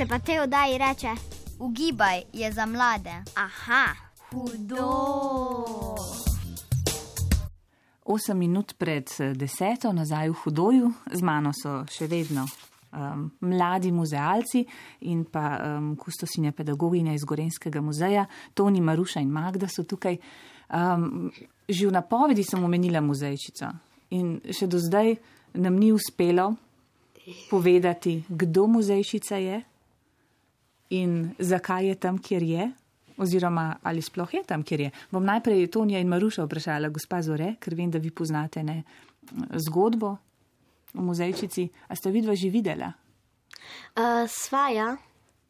se pa te oddaji reče? Ugibaj je za mlade. Aha, hudo. 8 minut pred eh, deseto, nazaj v Hudoju, z mano so še vedno um, mladi muzealci in pa um, kustosinja pedagoginja iz Gorenskega muzeja, Toni, Maruša in Magda so tukaj. Um, že v napovedi sem omenila muzejčico in še do zdaj nam ni uspelo povedati, kdo muzejšica je in zakaj je tam, kjer je, oziroma ali sploh je tam, kjer je. Bom najprej Tonija in Maruša vprašala, gospa Zore, ker vem, da vi poznate ne, zgodbo o muzejčici. A ste vidva že videla? Uh, svaja.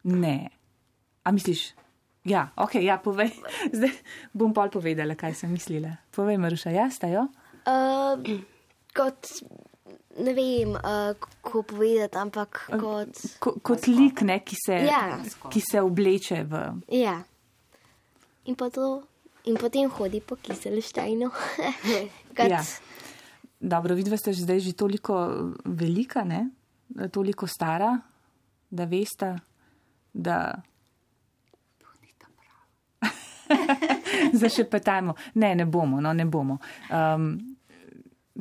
Ne. A misliš? Ja, ok, ja, povej. Zdaj bom pol povedala, kaj sem mislila. Povej, Maruša, ja, sta jo? Uh, kot, ne vem, uh, kako povedati, ampak kot. Ko, kot lik, ne, ki se, Ja. ki se obleče v. Ja. In, pa to, in potem hodi po kiselštajnu. kot, Ja. Dobro, vidva ste že zdaj že toliko velika, ne? toliko stara, da veste, da. Zašepetajmo. Ne, ne bomo, no, ne bomo. Um,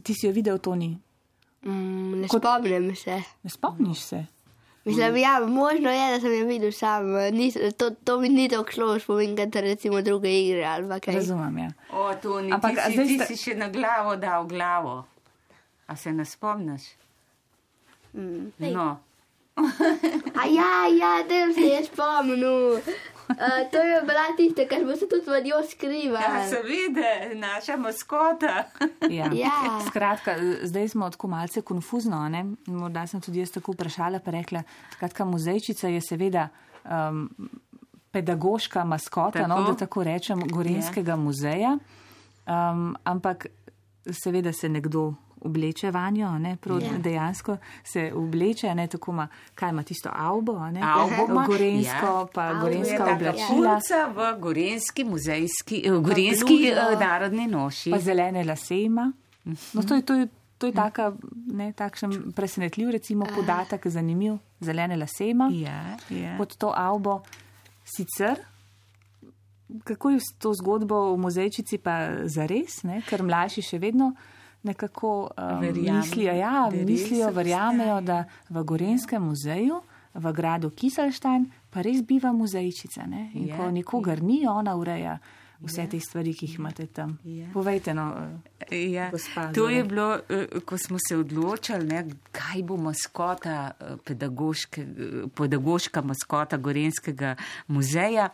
ti si jo videl, Toni? Mm, ne Kot- spomnim se. Ne spomniš se? Mislim, ja, možno je, da sem jo videl sam. Nis, to, to mi ni tako šlo, v spomin, kot recimo druge igre ali kaj. Razumem, ja. O, Toni, Ampak, ti, si, zdaj ti sta- si še na glavo dal glavo. A se ne spomniš? Mm. No. A ja, ja, da se je spomnil. Uh, to je bila tista, kar smo se tudi v njo Ja, skrivali. seveda, naša maskota. Ja. Ja. Skratka, zdaj smo tako malce konfuzno. a Ne? Morda sem tudi jaz tako vprašala, pa rekla, skratka, muzejčica je seveda um, pedagoška maskota, no, Tako. da tako rečem, Gorenskega muzeja, um, ampak seveda se nekdo obleče vanjo, ne, prav Ja. dejansko se obleče, ne, tako ima, kaj ima tisto avbo, a ne, Avbo ima, gorensko, ja. pa Avbo To je gorenska taka oblačila. v gorenski muzejski, eh, gorenski bluza. eh, narodni noši. pa zelene lase ima. No, to je, to je, to je taka, ne, takšen presenetljiv, recimo, podatek, zanimiv. Zelene lase ima Ja, ja. pod to avbo. Sicer, kako je s to zgodbo v muzejčici pa zares, ne? ker mlajši še vedno nekako um, Verjamejo, mislijo, ja, mislijo, verjamejo, da v Gorenskem muzeju, v gradu Kiselštajn, pa res biva muzejčica. Ne? In Ja, ko nikogar ni, ona ureja vse te stvari, ki jih imate tam. Ja. Povejte, no, Ja, Gospa to je bilo, eh, ko smo se odločili, ne, kaj bo maskota, eh, eh, pedagoška maskota Gorenskega muzeja.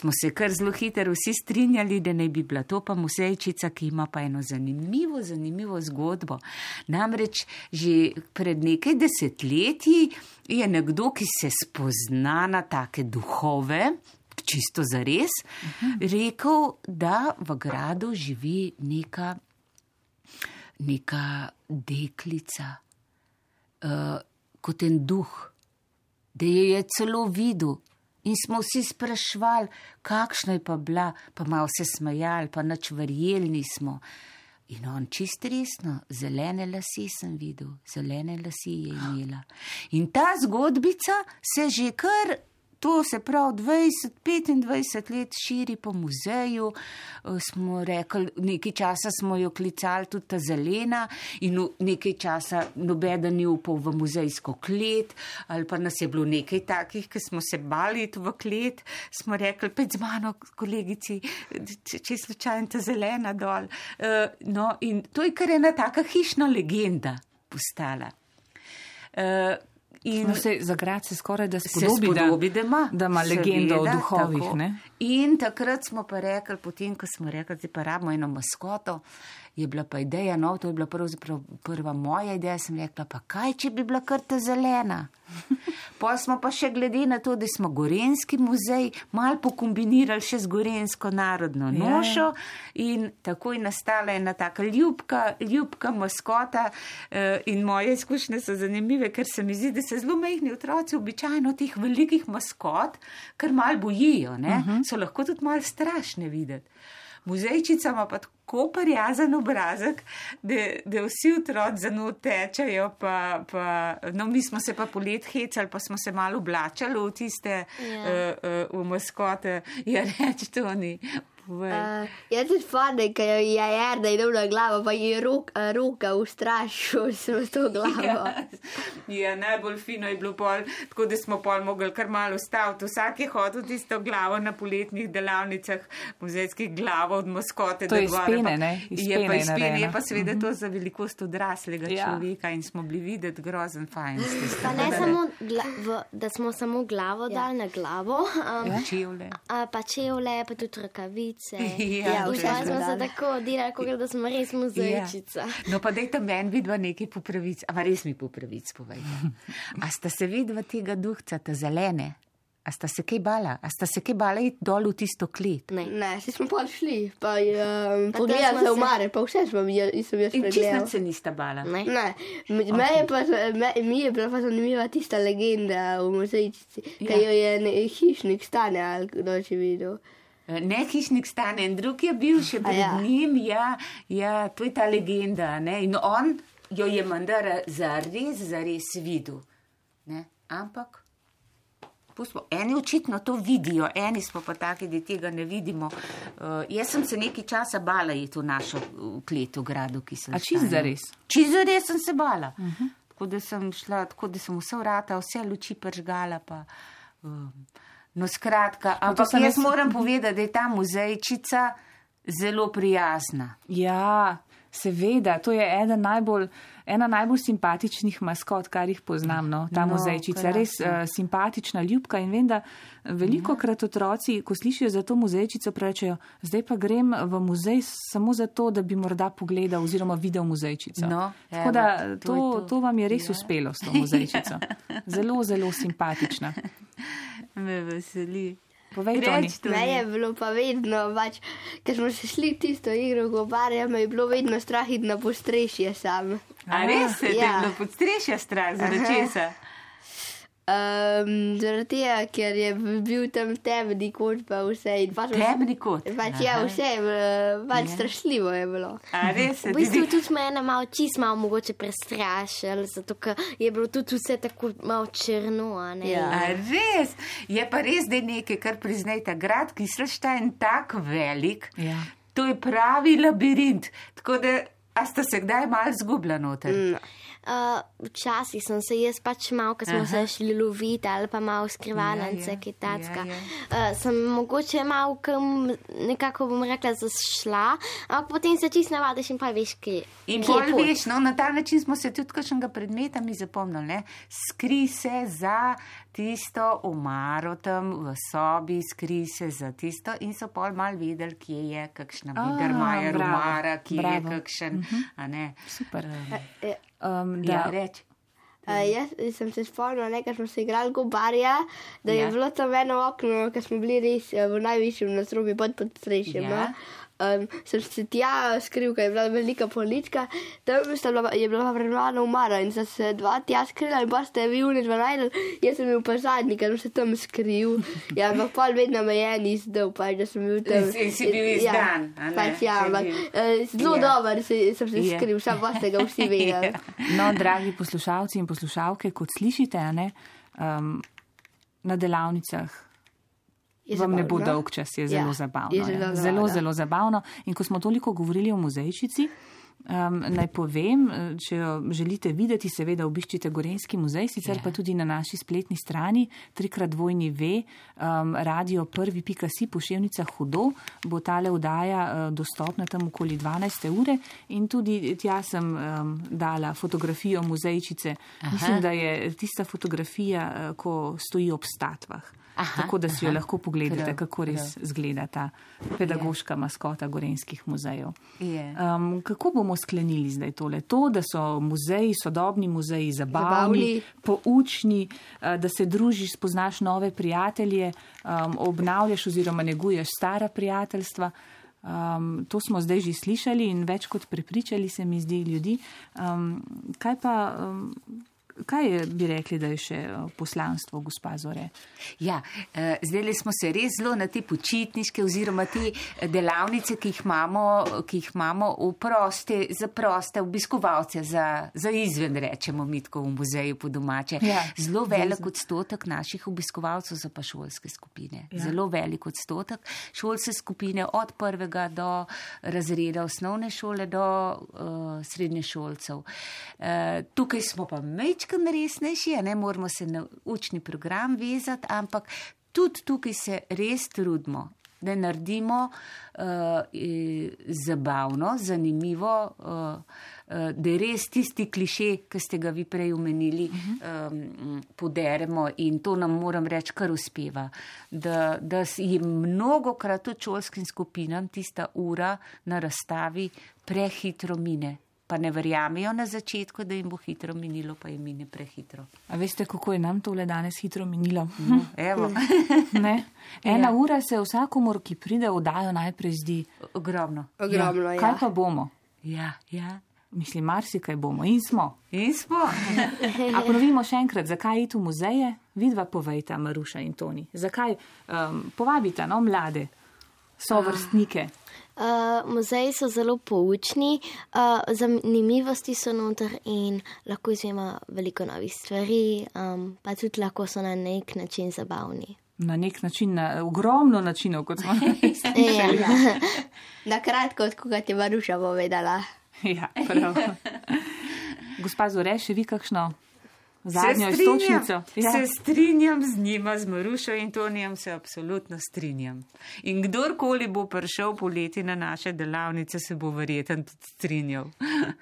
Smo se kar zelo hitro vsi strinjali, da naj bi bila to pa muzejčica, ki ima pa eno zanimivo, zanimivo zgodbo. Namreč že pred nekaj desetletji je nekdo, ki se spozna na take duhove, čisto zares, rekel, da v gradu živi neka neka deklica, uh, kot en duh, da jo je celo videl. In smo vsi sprašvali, kakšna je pa bila, pa malo se smejali, pa nič verjeli nismo. In on čist resno, zelene lase sem videl, zelene lase je imela. In ta zgodbica se že kar, to se pravi, 20-25 let širi po muzeju. Eh, Smo rekli, nekaj časa smo jo klicali tudi ta zelena, in nekaj časa nobeden ni upal v muzejsko klet, ali pa nas je bilo nekaj takih, ki smo se bali iti v klet. Smo rekli, pet z mano, kolegici, če, če slučajno ta zelena dol. Eh, No, in to je kar ena taka hišna legenda postala. In no, se za grad se skoraj da spodobi, spodobi, da ima. da ima legendo o Seveda, duhovih. tako. Ne? In takrat smo pa rekli, potem, ko smo rekli, da pa rabimo eno maskoto, je bila pa ideja, no, to je bila pravzaprav prva moja ideja, sem rekla, pa kaj, če bi bila kar ta zelena. Pa smo pa še glede na to, da smo Gorenski muzej, mal pokombinirali še z Gorensko narodno Ja. nošo in tako je nastala ena taka ljubka, ljubka maskota eh, in moje izkušnje so zanimive, ker se mi zdi, da se zelo mehni otroci običajno teh velikih maskot, kar mal bojijo, ne, uh -huh. so lahko tudi mal strašne videti. Muzejčica ima pa tako prijazen obrazek, da, da vsi otroci za njo tečejo. Pa, pa, no, mi smo se pa polet hecali, pa smo se malo oblačali v tiste Ja. uh, uh, v maskote. Ja, reč to ni. Povej. Uh, jaz se spomnim, ko je Jarda idel na glavo, pa je rok, uh, roka ustrašil s to glavo. Ja, ja, najbolj fino je bilo pol, tako da smo pol mogli kar malo ustaviti. Vsak je hodil tisto glavo na poletnih delavnicah, muzejskih glavo od maskote. To do gore, pene, pa- ne? Iz Je pa pene je pa seveda to za velikost odraslega Ja. človeka in smo bili videti grozen fajn. Pa ne samo, v, da smo samo glavo Ja. dali na glavo, um, Ja. Čevlje. a, pa čevlje, pa tudi rokavice. Ja, to in je pa smo se tako delali, kot da smo res muzejčica. Ja. No, pa dajte meni vidva nekaj popravic, a res mi popravic povejte. A sta se vidva tega duhca, ta zelene? A sta se kaj bala? A sta se kaj bala iti dol v tisto klet? Ne. Ne, si smo pa šli, pa um, Pa pogledali tam se smo v se- mare, pa vse smo videli, nisem jaz In čisto se nista bala. Ne. Ne, m- me je pa, me, mi je bila pa zanimiva tista legenda v muzejčici, ki Ja. jo je ne, hišnik stane, ali kdo že videl. Ne, hišnik stane, in drug je bil še pred ja. njim, ja, ja, to je ta legenda. Ne? In on jo je mandar zares, zares videl. Ne? Ampak. pustimo, Eni očitno to vidijo, eni smo pa taki, da tega ne vidimo. Uh, jaz sem se nekaj časa bala iti v našo klet v gradu, ki sem A čisto zares? Čisto zares sem se bala. Uh -huh. Tako da sem šla, tako da sem vse vrata, vse luči pržgala. Pa, um, no, skratka, ampak sem jaz jaz- moram povedati, da je ta muzejčica zelo prijazna. Ja, Seveda, to je eden najbolj, ena najbolj simpatičnih maskot, kar jih poznam. No, ta No, muzejčica, res krasno. uh, simpatična, ljubka in vem, da veliko krat otroci, ko slišijo za to muzejčico, rečejo, zdaj pa grem v muzej samo zato, da bi morda pogledal oziroma videl muzejčico. No, Tako evo, da to to, to. to vam je res Ja. uspelo s to muzejčico. Zelo, zelo simpatična. Me veseli. Povej. Reč, Toni. Me je bilo pa vedno, pač, ker smo se šli tisto igro gobarja, me je bilo vedno strah iti na postrešje sam. A res se Ja. ja. te pod strešja strah, zaradi česa? Um, zaradi tega, ker je bil tam temni kot pa vse. Pač, Temni kot. Pač je Aha. vse, eh, pač Ja. strašljivo je bilo. A res se V ti bistvu tudi smo ena malo čist malo mogoče prestrašili, zato ker je bilo tudi vse tako malo črno, a ne. Ja. A res? Je pa res, da je nekaj, kar priznajte, grad Kiselštajn tak velik, Ja. to je pravi labirint. Tako da, a ste se kdaj malo zgubljali noter? Mm. Uh, včasih sem se jaz pač malo, ko smo Aha. se šli loviti ali pa malo skrivalnice, Ja, ja, kaj tacka. ja, Uh, sem mogoče malo kam, nekako bom rekla, zašla, ampak potem se čist navadiš in pa veš, kje, In bolj veš, no, na ta način smo se tudi kakšnega predmeta mi zapomnili. Ne? Skri se za tisto omaro tam v sobi, skri se za tisto in so pol mal vedeli, kje je kakšna bravo, omara, kje bravo. je kakšen, a ne. Super. Eh, Um, Ja, da, reč. Uh, jaz sem se spomnil, ne, ker smo se igrali gobarja, da je Ja. bilo tam eno okno, ker smo bili res eh, v najvišjem nastrobi pod podstrešjem. Ja. No? Um, sem se tja skril, ker je bila velika polička, tam sta bila, je bila premalo umara in sta se dva tja skrila in pa ste vi unič najdel, jaz sem bil pa zadnji, ker sem se tam skril. Ja, ampak pol vedno me je en izdal, pa da sem bil tam. Si- si bil izdan, a ne? pač ja, ampak bil- eh, zelo Ja. dober se, sem se Ja. skril, sam pa ste ga vsi vedeli. No, dragi poslušalci in poslušalke, kot slišite, a ne, um, na delavnicah Je vam ne bo zabavno. dolg čas, je zelo Ja, zabavno. je ja. zelo Zelo, zabavno. zelo zabavno. In ko smo toliko govorili o muzejčici, um, naj povem, eh, če jo želite videti, seveda obiščite Gorenski muzej, sicer Ja. pa tudi na naši spletni strani, trikrat dvojni ve, um, radio prvi pika si poševnica hudo, bo tale vdaja uh, dostopna tam okoli 12. ure in tudi tja sem um, dala fotografijo muzejčice. Aha. Mislim, da je tista fotografija, uh, ko stoji ob statvah. Aha, Tako da si jo aha. lahko pogledate, Prav, kako res zgleda ta pedagoška maskota gorenskih muzejev. Je. Um, kako bomo sklenili zdaj tole? To, da so muzeji, sodobni muzeji zabavni, Zabavni. poučni, eh, da se družiš, spoznaš nove prijatelje, um, obnavljaš oziroma neguješ stara prijateljstva. Um, to smo zdaj že slišali in več kot prepričali se mi zdi ljudi. Um, kaj pa, um, kaj je, bi rekli, da je še eh, poslanstvo, gospa Zore? Ja, eh, zdaj smo se res zelo na te počitniške oziroma te delavnice, ki jih imamo, ki jih imamo v proste, za proste obiskovalce, za, za izven, rečemo mi tako v muzeju po domače. Ja, zelo velik izven. odstotek naših obiskovalcev so pa šolske skupine. Ja. Zelo velik odstotek šolske skupine od prvega do razreda osnovne šole do uh, srednje šolcev. Uh, tukaj smo pa mečkam resnejši, ne moramo se na učni program vezati, ampak tudi tukaj se res trudimo. Da naredimo uh, zabavno, zanimivo, uh, uh, da res tisti kliše, ki ste ga vi prej omenili, um, poderemo in to nam moram reči, kar uspeva. Da, da je mnogo krat tudi šolskim skupinam tista ura na razstavi prehitro mine. Pa ne verjamejo na začetku, da jim bo hitro minilo, pa jim mine prehitro. A veste, kako je nam tole danes hitro minilo? No, evo, Ne? Ena Ja. ura se vsakomor, ki pride v dajo, najprej zdi. ogromno. Ogromno, ja. Kaj pa bomo? Ja, ja. Mislim, marsikaj bomo in smo. In smo. A ponovimo še enkrat, zakaj iti v muzeje? Vidva povejta, Maruša in Toni. Zakaj um, povabita no, mlade, so vrstnike? Uh, muzeji so zelo poučni, uh, zanimivosti so noter in lahko izvemo veliko novih stvari, um, pa tudi lahko so na nek način zabavni. Na nek način, na ogromno načinov, kot smo rekli. Ja. Na kratko, kot je Maruša povedala. ja, prav. Gospa Zore, še vi kakšno zadnjo istočnico. Ja. Se strinjam z njima, z Marušo in Tonijem se absolutno strinjam. In kdorkoli bo prišel poleti na naše delavnice, se bo verjeten tudi strinjal,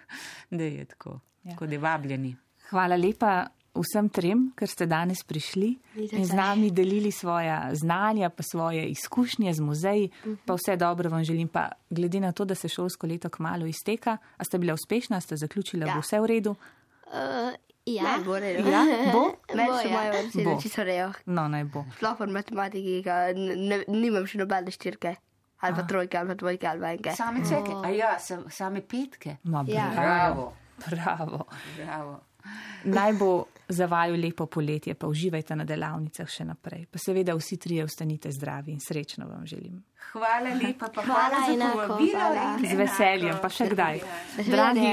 da je tako. Ja. Da je vabljeni. Hvala lepa vsem trem, ker ste danes prišli in z nami delili svoja znanja, pa svoje izkušnje z muzeji. Pa vse dobro vam želim, pa glede na to, da se šolsko leto kmalo izteka, a ste bila uspešna, ste zaključila, Ja. bo vse v redu? Uh, ja, Ne, bo redo. Ja, bo? Meni Bo, so ja. moje vrste Bo. čisto rejo. No, naj bo. Sploh v matematiki, ne, ne, nimam še nobene štirke. Ali pa trojke, ali pa dvojke, ali pa enke. Same ceke, a ja, sam, same petke. No, Ja. bravo. Bravo. Bravo. Naj bo za vaju lepo poletje, pa uživajte na delavnicah še naprej. Pa seveda vsi trije ostanite zdravi in srečno vam želim. Hvala lepa, pa Hvala hvala, za enako, povabilo. hvala. in Z veseljem, pa še kdaj. Dragi,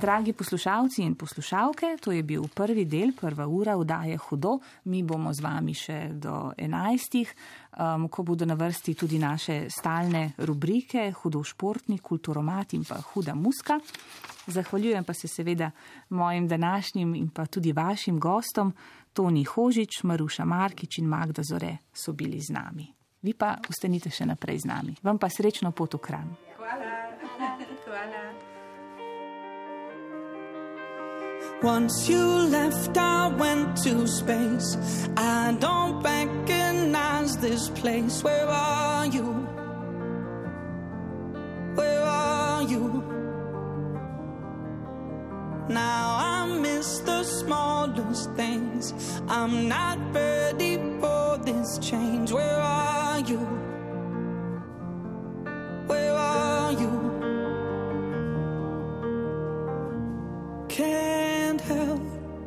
dragi poslušalci in poslušalke, to je bil prvi del, prva ura vdaje hudo. Mi bomo z vami še do enajstih, um, ko bodo na vrsti tudi naše stalne rubrike Hudo športni, kulturomat in pa Huda muska. Zahvaljujem pa se seveda mojim današnjim in pa tudi vašim gostom, Toni Hožič, Maruša Markič in Magda Zore so bili z nami. Vi pa ostanite še naprej z nami. Vam pa srečno pot v kran. Once you left, I went to space. I don't recognize this place. Where are you? Where are you? Now I miss the smallest things. I'm not ready for this change. Where are you? Where are you? Can't help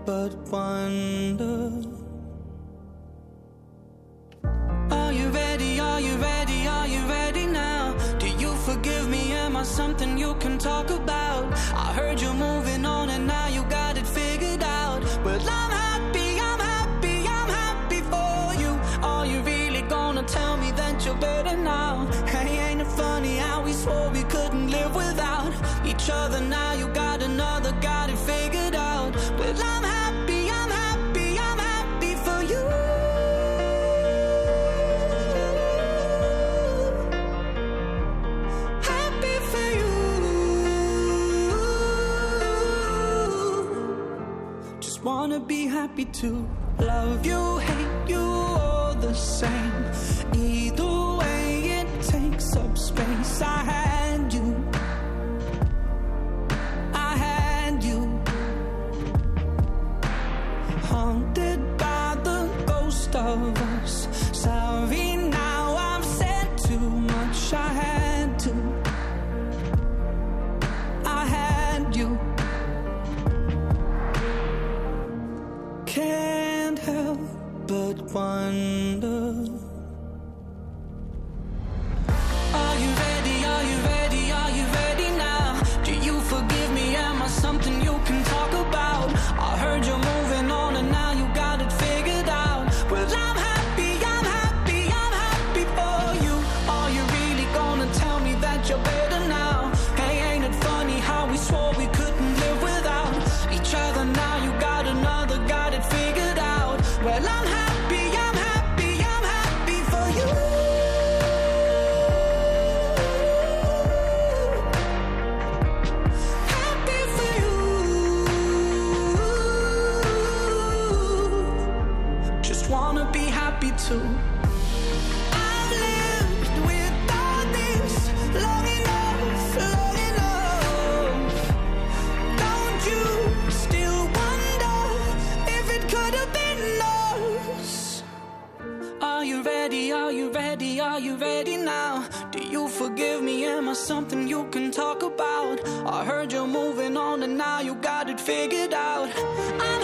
but wonder. Are you ready? Are you ready? Are you ready now? Do you forgive me? Am I something you can talk about? I heard you're moving talk about? I heard you're moving on and now you got it figured out. I'm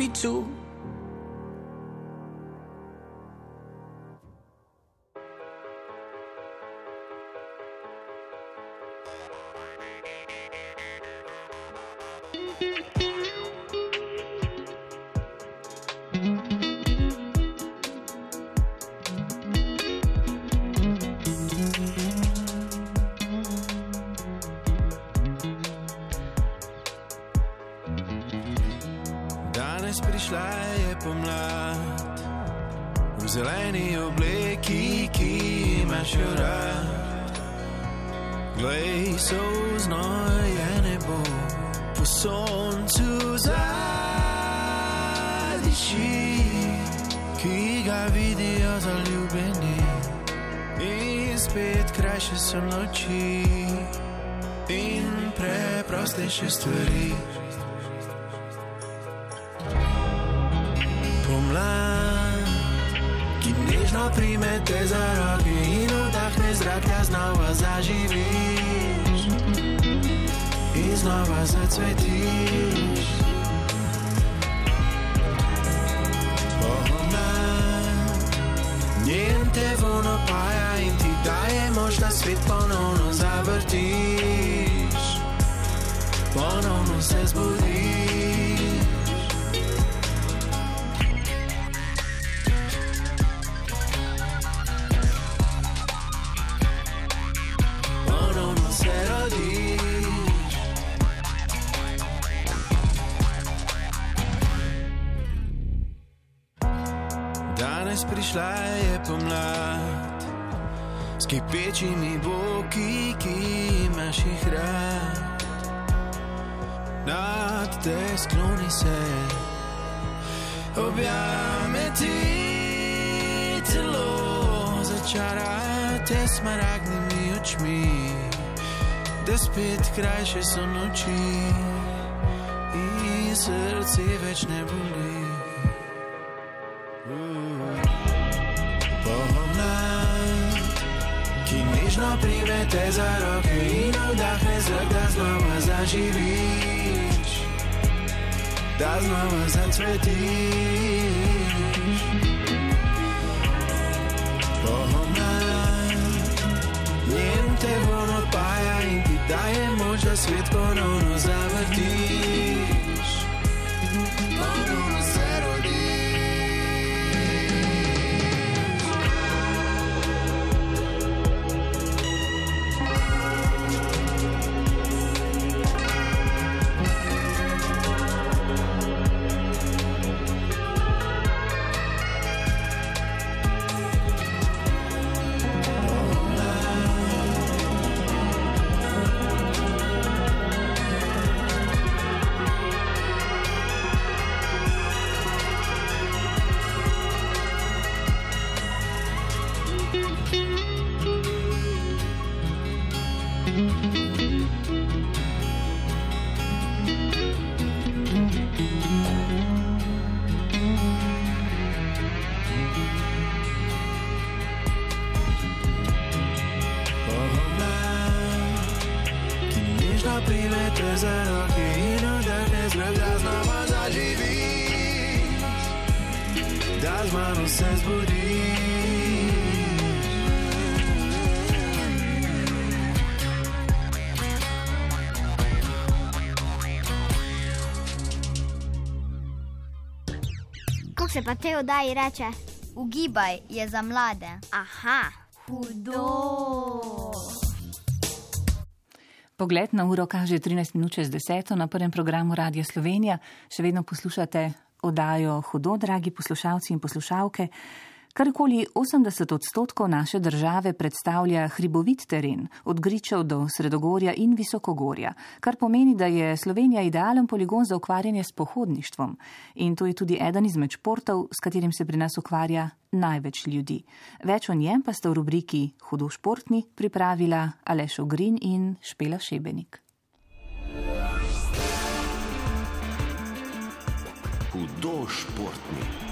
happy too. Danes prišla je pomlad, v zeleni obleki, ki imaš rad. Glej, so znojene nebo, po soncu zadiši, ki ga vidijo zaljubljeni. In spet krajše so noči in preprostejše stvari. Prime te za roke in vdahne zrak, da znova zaživiš in znova zacvetiš. Pomlad, njen te von opaja in ti daje moč, da svet ponovno zavrtiš, ponovno se zbudiš. S kipečimi boki, ki imaš jih rad. Nad te skloni se, objame ti telo, začara te smaragdnimi očmi, da spet krajše so noči in srce več ne boli. Prime te za roke in vdahne zrak, da znova zaživiš, da znova zacvetiš. Pomlad, njen te von odpaja in ti daje moč, da svet ponovno zavrtiš. Ponovno se pa te oddaji reče? Ugibaj je za mlade. Aha, hudo. Pogled na uro kaže 13 minut čez deseto na prvem programu Radia Slovenija. Še vedno poslušate oddajo Hudo, dragi poslušalci in poslušalke. Karkoli 80 odstotkov naše države predstavlja hribovit teren, od Gričev do Sredogorja in Visokogorja, kar pomeni, da je Slovenija idealen poligon za ukvarjanje s pohodništvom. In to je tudi eden izmed športov, s katerim se pri nas ukvarja največ ljudi. Več o njem pa sta v rubriki Hudo športni pripravila Aleš Ogrin in Špela Šebenik. Hudo športni.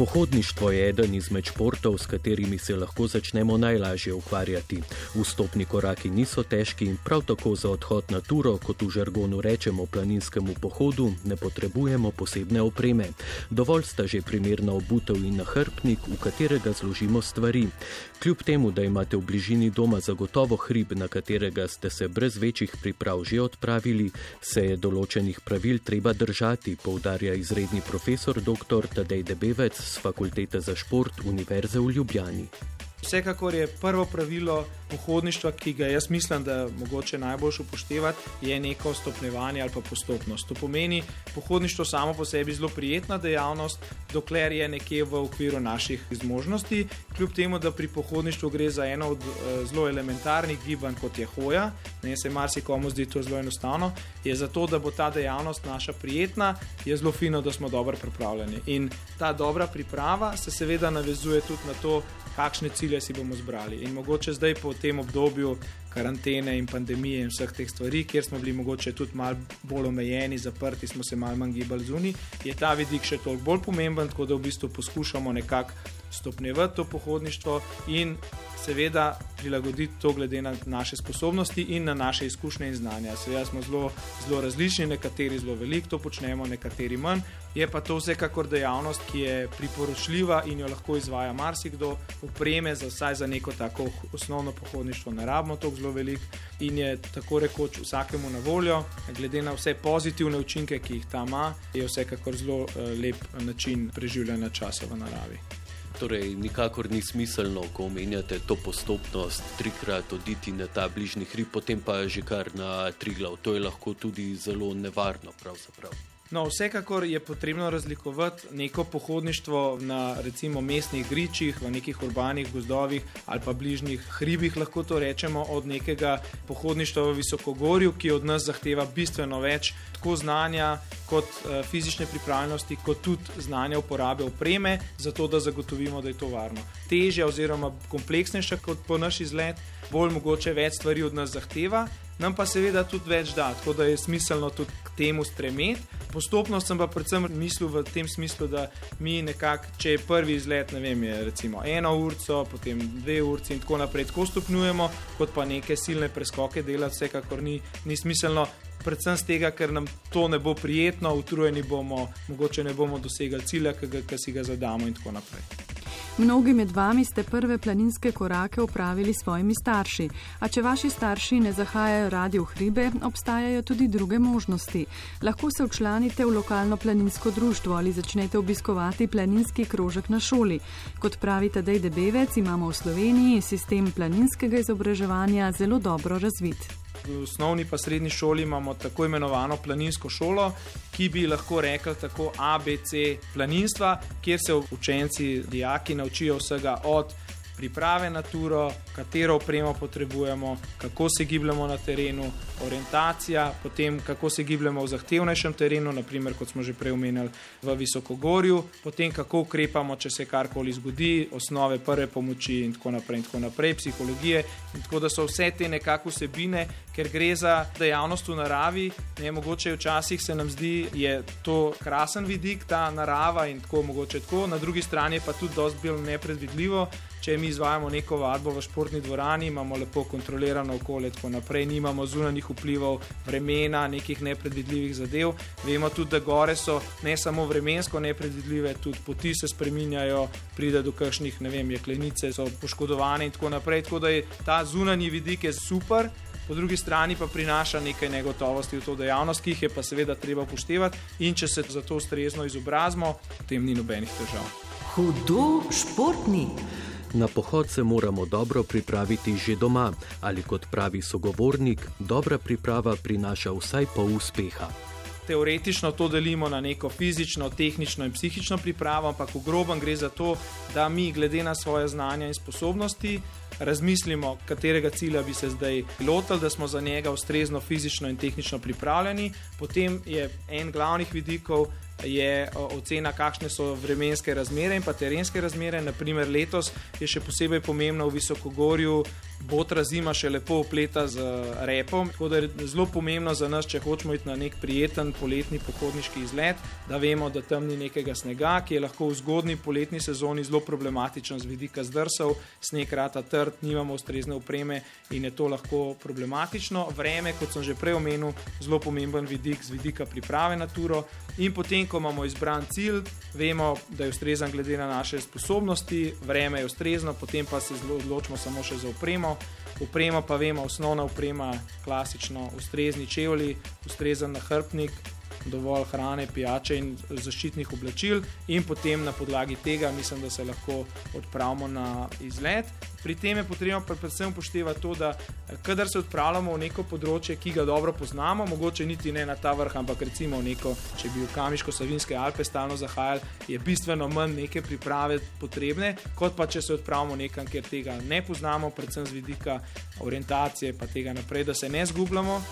Pohodništvo je eden izmed športov, s katerimi se lahko začnemo najlažje ukvarjati. Vstopni koraki niso težki in prav tako za odhod na turo, kot v žargonu rečemo planinskemu pohodu, ne potrebujemo posebne opreme. Dovolj sta že primerna obutev in nahrbnik, v katerega zložimo stvari. Kljub temu, da imate v bližini doma zagotovo hrib, na katerega ste se brez večjih priprav že odpravili, se je določenih pravil treba držati, poudarja izredni profesor dr. Tadej Debevec z Fakultete za šport Univerze v Ljubljani. Vsekakor je prvo pravilo pohodništva, ki ga jaz mislim, da je mogoče najbolj upoštevati, je neko stopnjevanje ali pa postopnost. To pomeni, pohodništvo samo po sebi zelo prijetna dejavnost, dokler je nekje v okviru naših zmožnosti. Kljub temu, da pri pohodništvu gre za eno od eh, zelo elementarnih gibanj, kot je hoja, ne se marsikomu zdi to zelo enostavno, je zato, da bo ta dejavnost naša prijetna, je zelo fino, da smo dobro pripravljeni. In ta dobra priprava se seveda navezuje tudi na to, kakšne cilje si bomo zbrali. In mogoče zdaj po tem obdobju karantene in pandemije in vseh teh stvari, kjer smo bili mogoče tudi malo bolj omejeni, zaprti, smo se malo manj gibali zunaj, je ta vidik še toliko bolj pomemben, tako da v bistvu poskušamo nekako stopnjevati to pohodništvo in seveda prilagoditi to glede na naše sposobnosti in na naše izkušnje in znanja. Seveda smo zelo, zelo različni, nekateri zelo veliko to počnemo, nekateri manj. Je pa to vsekakor dejavnost, ki je priporočljiva in jo lahko izvaja marsikdo. Upreme za vsaj za neko tako osnovno pohodništvo ne rabimo tako zelo veliko in je tako rekoč vsakemu na voljo. Glede na vse pozitivne učinke, ki jih ta ima, je vsekakor zelo eh, lep način preživljanja časa v naravi. Torej, nikakor ni smiselno, ko omenjate to postopnost, trikrat oditi na ta bližnji hrib, potem pa že kar na triglav. To je lahko tudi zelo nevarno, pravzaprav. No, vsekakor je potrebno razlikovati neko pohodništvo na recimo mestnih gričih, v nekih urbanih gozdovih ali pa bližnjih hribih, lahko to rečemo, od nekega pohodništva v visokogorju, ki od nas zahteva bistveno več tako znanja kot uh, fizične pripravljenosti, kot tudi znanja uporabe opreme, zato da zagotovimo, da je to varno. Težja oziroma kompleksnejša kot po naš izlet, bolj mogoče več stvari od nas zahteva, nam pa seveda tudi več da, tako da je smiselno tudi k temu stremeti. Postopno sem pa predvsem mislil v tem smislu, da mi nekako, če je prvi izlet, ne vem, je recimo eno urco, potem dve urci in tako naprej, tako stopnjujemo, kot pa neke silne preskoke delati, vsekakor ni, ni smiselno. Predvsem z tega, ker nam to ne bo prijetno, utrujeni bomo, mogoče ne bomo dosegli cilja, ki si ga zadamo, in tako naprej. Mnogi med vami ste prve planinske korake upravili s svojimi starši, a če vaši starši ne zahajajo radi v hribe, obstajajo tudi druge možnosti. Lahko se včlanite v lokalno planinsko društvo ali začnete obiskovati planinski krožek na šoli. Kot pravi Tadej Debevec, imamo v Sloveniji sistem planinskega izobraževanja zelo dobro razvit. V osnovni pa srednji šoli imamo tako imenovano planinsko šolo, ki bi lahko rekli tako ABC planinstva, kjer se učenci, dijaki naučijo vsega od priprave na turo, katero opremo potrebujemo, kako se gibljemo na terenu, orientacija, potem kako se gibljemo v zahtevnejšem terenu, naprimer kot smo že prej omenjali v Visokogorju, potem kako ukrepamo, če se karkoli zgodi, osnove prve pomoči in tako naprej, in tako naprej psihologije. In tako da so vse te nekako vsebine, ker gre za dejavnost v naravi, ne mogoče včasih se nam zdi, da je to krasen vidik, ta narava in tako mogoče tako, na drugi strani pa tudi dosti bolj nepredvidljivo. Če mi izvajamo neko vadbo v športni dvorani, imamo lepo kontrolirano okolje, tako naprej, nimamo zunanjih vplivov, vremena, nekih nepredvidljivih zadev. Vemo tudi, da gore so ne samo vremensko nepredvidljive, tudi poti se spreminjajo, pride do kakšnih, ne vem, jeklenice so poškodovane in tako naprej. Tako da je ta zunanji vidik je super. Po drugi strani pa prinaša nekaj negotovosti v to dejavnost, ki jih je pa seveda treba upoštevati, in če se za to ustrezno izobrazimo, potem ni nobenih težav. Hudo športni. Na pohod se moramo dobro pripraviti že doma, ali kot pravi sogovornik, dobra priprava prinaša vsaj pol uspeha. Teoretično to delimo na neko fizično, tehnično in psihično pripravo, ampak v grobem gre za to, da mi, glede na svoje znanja in sposobnosti, razmislimo, katerega cilja bi se zdaj lotili, da smo za njega ustrezno fizično in tehnično pripravljeni. Potem je en glavnih vidikov je ocena, kakšne so vremenske razmere in pa terenske razmere. Naprimer, letos je še posebej pomembno v Visokogorju. Botra zima še lepo opleta z repom, tako da je zelo pomembno za nas, če hočemo iti na nek prijeten poletni pohodniški izlet, da vemo, da tam ni nekega snega, ki je lahko v zgodni poletni sezoni zelo problematičen z vidika zdrsov, sneg rata trd, nimamo ustrezne opreme in je to lahko problematično. Vreme, kot sem že prej omenil, zelo pomemben vidik z vidika priprave na turo. In potem, ko imamo izbran cilj, vemo, da je ustrezen glede na naše sposobnosti, vreme je ustrezno, potem pa se odločimo samo še za opremo. Oprema pa vemo, osnovna oprema, klasično, ustrezni čevlji, ustrezen nahrbtnik, dovolj hrane, pijače in zaščitnih oblačil, in potem na podlagi tega mislim, da se lahko odpravimo na izlet. Pri tem je potrebno predvsem upoštevati to, da eh, kadar se odpravljamo v neko področje, ki ga dobro poznamo, mogoče niti ne na ta vrh, ampak recimo v neko, če bi v Kamiško-Savinske Alpe stalno zahajali, je bistveno manj neke priprave potrebne, kot pa če se odpravimo nekam, kjer tega ne poznamo, predvsem z vidika orientacije, pa tega naprej, da se ne zgubljamo.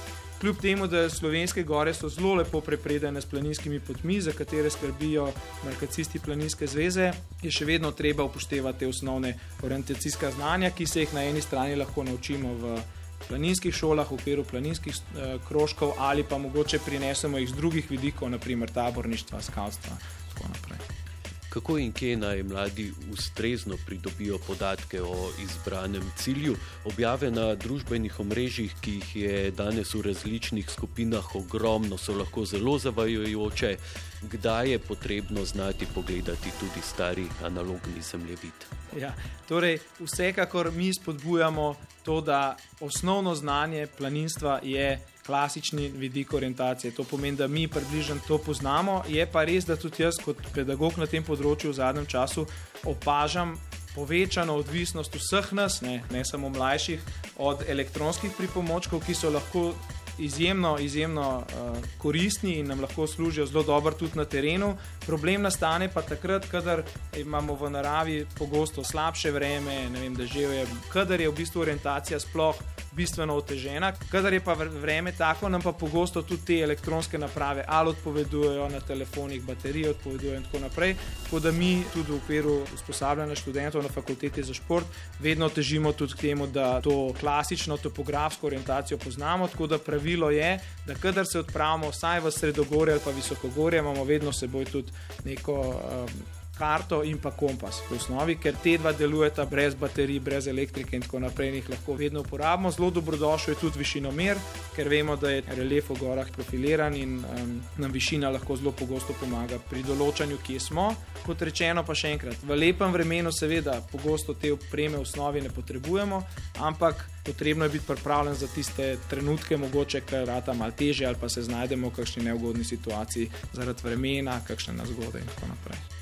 Kljub temu, da slovenske gore so zelo lepo prepredene s planinskimi potmi, za katere skrbijo markacisti Planinske zveze, je še vedno treba upoštevati te osnovne orientacijska znanja, ki se jih na eni strani lahko naučimo v planinskih šolah, v okviru planinskih eh, krožkov ali pa mogoče prinesemo jih z drugih vidikov, naprimer taborništva, skavstva in tako naprej. Kako in kje naj mladi ustrezno pridobijo podatke o izbranem cilju? Objave na družbenih omrežjih, ki jih je danes v različnih skupinah ogromno, so lahko zelo zavajajoče. Kdaj je potrebno znati pogledati tudi stari analogni zemljevid? Ja, torej, vsekakor mi spodbujamo to, da osnovno znanje planinstva je klasični vidik orientacije. To pomeni, da mi približno to poznamo. Je pa res, da tudi jaz, kot pedagog na tem področju, v zadnjem času opažam povečano odvisnost vseh nas, ne, ne samo mlajših, od elektronskih pripomočkov, ki so lahko izjemno, izjemno uh, koristni in nam lahko služijo zelo dobro tudi na terenu. Problem nastane pa takrat, kadar imamo v naravi pogosto slabše vreme, ne vem, da že je, kadar je v bistvu orientacija sploh bistveno otežena. Kadar je pa vreme tako, nam pa pogosto tudi te elektronske naprave ali odpovedujejo na telefonih, baterije odpovedujejo in tako naprej. Tako da mi tudi v okviru usposabljanja študentov na fakulteti za šport vedno težimo tudi k temu, da to klasično topografsko orientacijo poznamo. Tako da pravilo je, da kadar se odpravimo vsaj v sredogorje ali pa visokogorje, imamo vedno seboj tudi neko. Um, karto in pa kompas v osnovi, ker te dva delujeta brez baterij, brez elektrike in tako naprej, in jih lahko vedno uporabimo. Zelo dobrodošel je tudi višinomer, ker vemo, da je relief v gorah profiliran in um, nam višina lahko zelo pogosto pomaga pri določanju, kje smo. Kot rečeno, pa še enkrat, v lepem vremenu, seveda, pogosto te opreme v osnovi ne potrebujemo, ampak potrebno je biti pripravljen za tiste trenutke, mogoče kar rata malo teže ali pa se znajdemo v kakšni neugodni situaciji zaradi vremena, kakšne nazgode in tako naprej.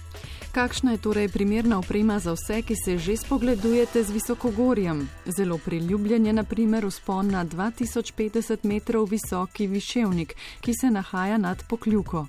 Kakšna je torej primerna oprema za vse, ki se že spogledujete z visokogorjem? Zelo priljubljen je naprimer vzpon na 2050 metrov visoki viševnik, ki se nahaja nad pokljuko.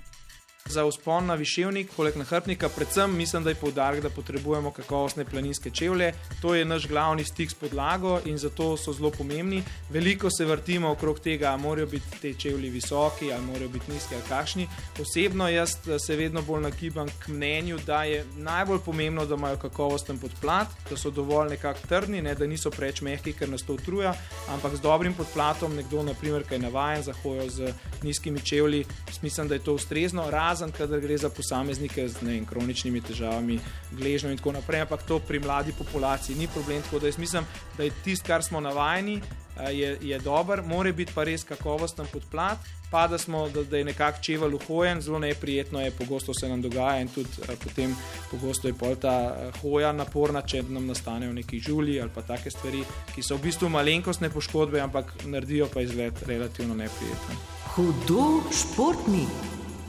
Za vzpon na viševnik, poleg nahrbnika, predvsem mislim, da je poudarek, da potrebujemo kakovostne planinske čevlje. To je naš glavni stik s podlago in zato so zelo pomembni. Veliko se vrtimo okrog tega, ali morajo biti te čevlji visoki, ali morajo biti nizki, ali kakšni. Osebno jaz se vedno bolj nagibam k mnenju, da je najbolj pomembno, da imajo kakovosten podplat, da so dovolj nekako trdni, ne, da niso preveč mehki, ker nas to utruja, ampak z dobrim podplatom, nekdo, naprimer, ki je navajen za hojo z nizkimi čevlji, mislim, da je to ustrezno. Razen, kadar gre za posameznike z ne, kroničnimi težavami, gležnjo in tako naprej, ampak to pri mladi populaciji ni problem. Tako da jaz mislim, da je tisto, kar smo navajeni, je, je dober, mora biti pa res kakovosten podplat. Pa da, smo, da, da je nekako čevelj uhojen, zelo neprijetno je, pogosto se nam dogaja in tudi eh, potem pogosto je pol ta eh, hoja naporna, če nam nastanejo neki žulji ali pa take stvari, ki so v bistvu malenkostne poškodbe, ampak naredijo pa izgled relativno neprijeten. Hudo športni.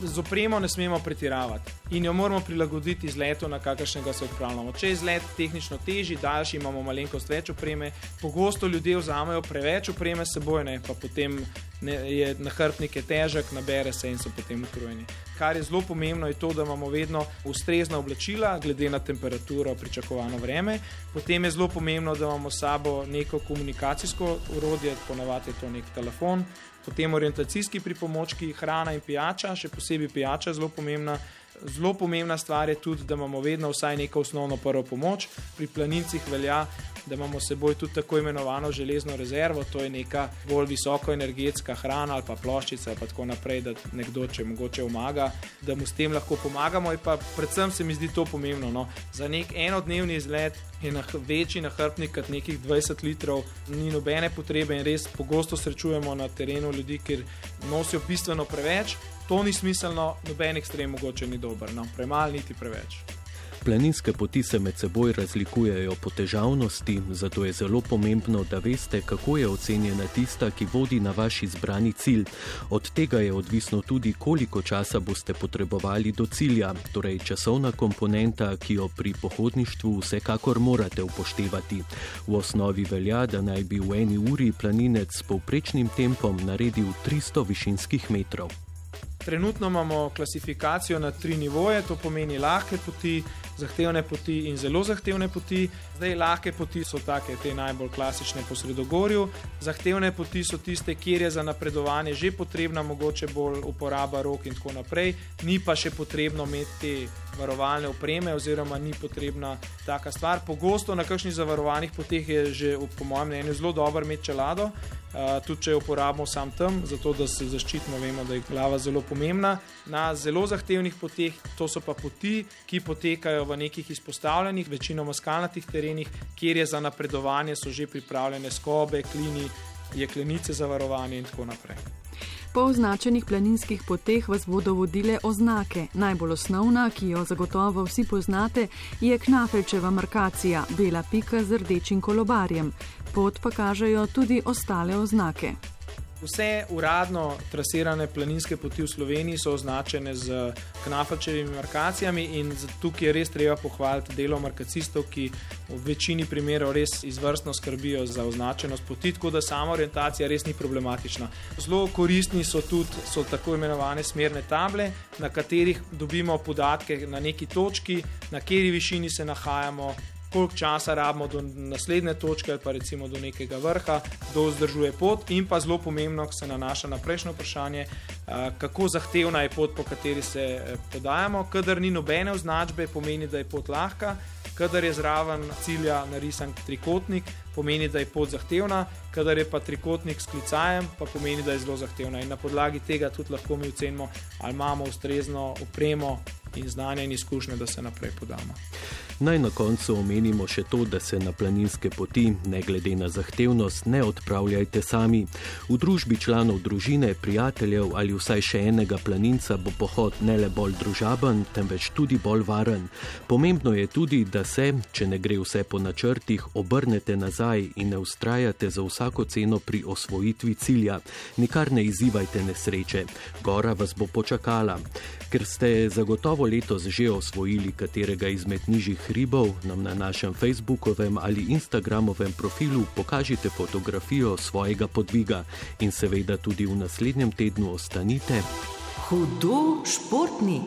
Z opremo ne smemo pretiravati in jo moramo prilagoditi izletu, na kakršnega se odpravljamo. Če je izlet tehnično težji, daljši, imamo malenkost več opreme, pogosto ljudje vzamejo preveč opreme s seboj, ne, pa potem ne, je nahrbtnik težek, nabere se in so potem utrujeni. Kar je zelo pomembno, je to, da imamo vedno ustrezna oblačila, glede na temperaturo, pričakovano vreme. Potem je zelo pomembno, da imamo s sabo neko komunikacijsko urodje, ponavadi je to nek telefon, potem orientacijski pripomočki, hrana in pijača, še posebej pijača je zelo pomembna. Zelo pomembna stvar je tudi, da imamo vedno vsaj neko osnovno prvo pomoč. Pri planincih velja, da imamo s seboj tudi tako imenovano železno rezervo, to je neka bolj visokoenergetska hrana ali pa ploščica, pa tako naprej, da nekdo, če mogoče pomaga, da mu s tem lahko pomagamo. In pa predvsem se mi zdi to pomembno. No. Za nek enodnevni izlet je nah, večji nahrbtnik kot nekih 20 litrov, ni nobene potrebe in res pogosto srečujemo na terenu ljudi, ker nosijo bistveno preveč. To ni smiselno, noben ekstrem mogoče ni dober, no. premalo niti preveč. Planinske poti se med seboj razlikujejo po težavnosti, zato je zelo pomembno, da veste, kako je ocenjena tista, ki vodi na vaš izbrani cilj. Od tega je odvisno tudi, koliko časa boste potrebovali do cilja, torej časovna komponenta, ki jo pri pohodništvu vsekakor morate upoštevati. V osnovi velja, da naj bi v eni uri planinec s povprečnim tempom naredil 300 višinskih metrov. Trenutno imamo klasifikacijo na tri nivoje, to pomeni lahke poti, zahtevne poti in zelo zahtevne poti. Zdaj, lahke poti so take, te najbolj klasične po Sredogorju, zahtevne poti so tiste, kjer je za napredovanje že potrebna mogoče bolj uporaba rok in tako naprej, ni pa še potrebno imeti te varovalne opreme, oziroma ni potrebna taka stvar. Pogosto na kakšnih zavarovanih poteh je že, po mojem mnenju, zelo dobro imeti čelado. Uh, tudi če jo uporabimo sam tam, zato da se zaščitimo, vemo, da je glava zelo pomembna. Na zelo zahtevnih poteh, to so pa poti, ki potekajo v nekih izpostavljenih, večinoma skalnatih terenih, kjer je za napredovanje so že pripravljene skobe, klini, jeklenice za varovanje in tako naprej. Po označenih planinskih poteh vas bodo vodile oznake. Najbolj osnovna, ki jo zagotovo vsi poznate, je Knafelčeva markacija, bela pika z rdečim kolobarjem. Pot pa kažejo tudi ostale oznake. Vse uradno trasirane planinske poti v Sloveniji so označene z knafačevimi markacijami, in tukaj je res treba pohvaliti delo markacistov, ki v večini primerov res izvrstno skrbijo za označenost poti, tako da sama orientacija res ni problematična. Zelo koristni so tudi so tako imenovane smerne table, na katerih dobimo podatke na neki točki, na kateri višini se nahajamo, koliko časa rabimo do naslednje točke ali pa recimo do nekega vrha, kdo vzdržuje pot in pa zelo pomembno, ki se nanaša na prejšnjo vprašanje, kako zahtevna je pot, po kateri se eh, podajamo. Kadar ni nobene označbe, pomeni, da je pot lahka, kadar je zraven cilja narisan trikotnik, pomeni, da je pot zahtevna, kadar je pa trikotnik s klicajem, pa pomeni, da je zelo zahtevna. In na podlagi tega tudi lahko mi ocenimo, ali imamo ustrezno opremo in znanje in izkušnje, da se naprej podamo. Naj na koncu omenimo še to, da se na planinske poti, ne glede na zahtevnost, ne odpravljajte sami. V družbi članov družine, prijateljev ali vsaj še enega planinca bo pohod ne le bolj družaben, temveč tudi bolj varen. Pomembno je tudi, da se, če ne gre vse po načrtih, obrnete nazaj in ne ustrajate za vsako ceno pri osvojitvi cilja. Nikar ne izzivajte nesreče, gora vas bo počakala. Ker ste zagotovo letos že osvojili katerega izmed nižjih hribov, nam na našem Facebookovem ali Instagramovem profilu pokažite fotografijo svojega podviga in seveda tudi v naslednjem tednu ostanite. Hudo športni.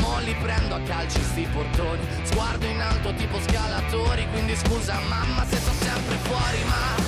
mo li prendo a calci sti portoni, sguardo in alto tipo scalatori, quindi scusa mamma se sto sempre fuori, ma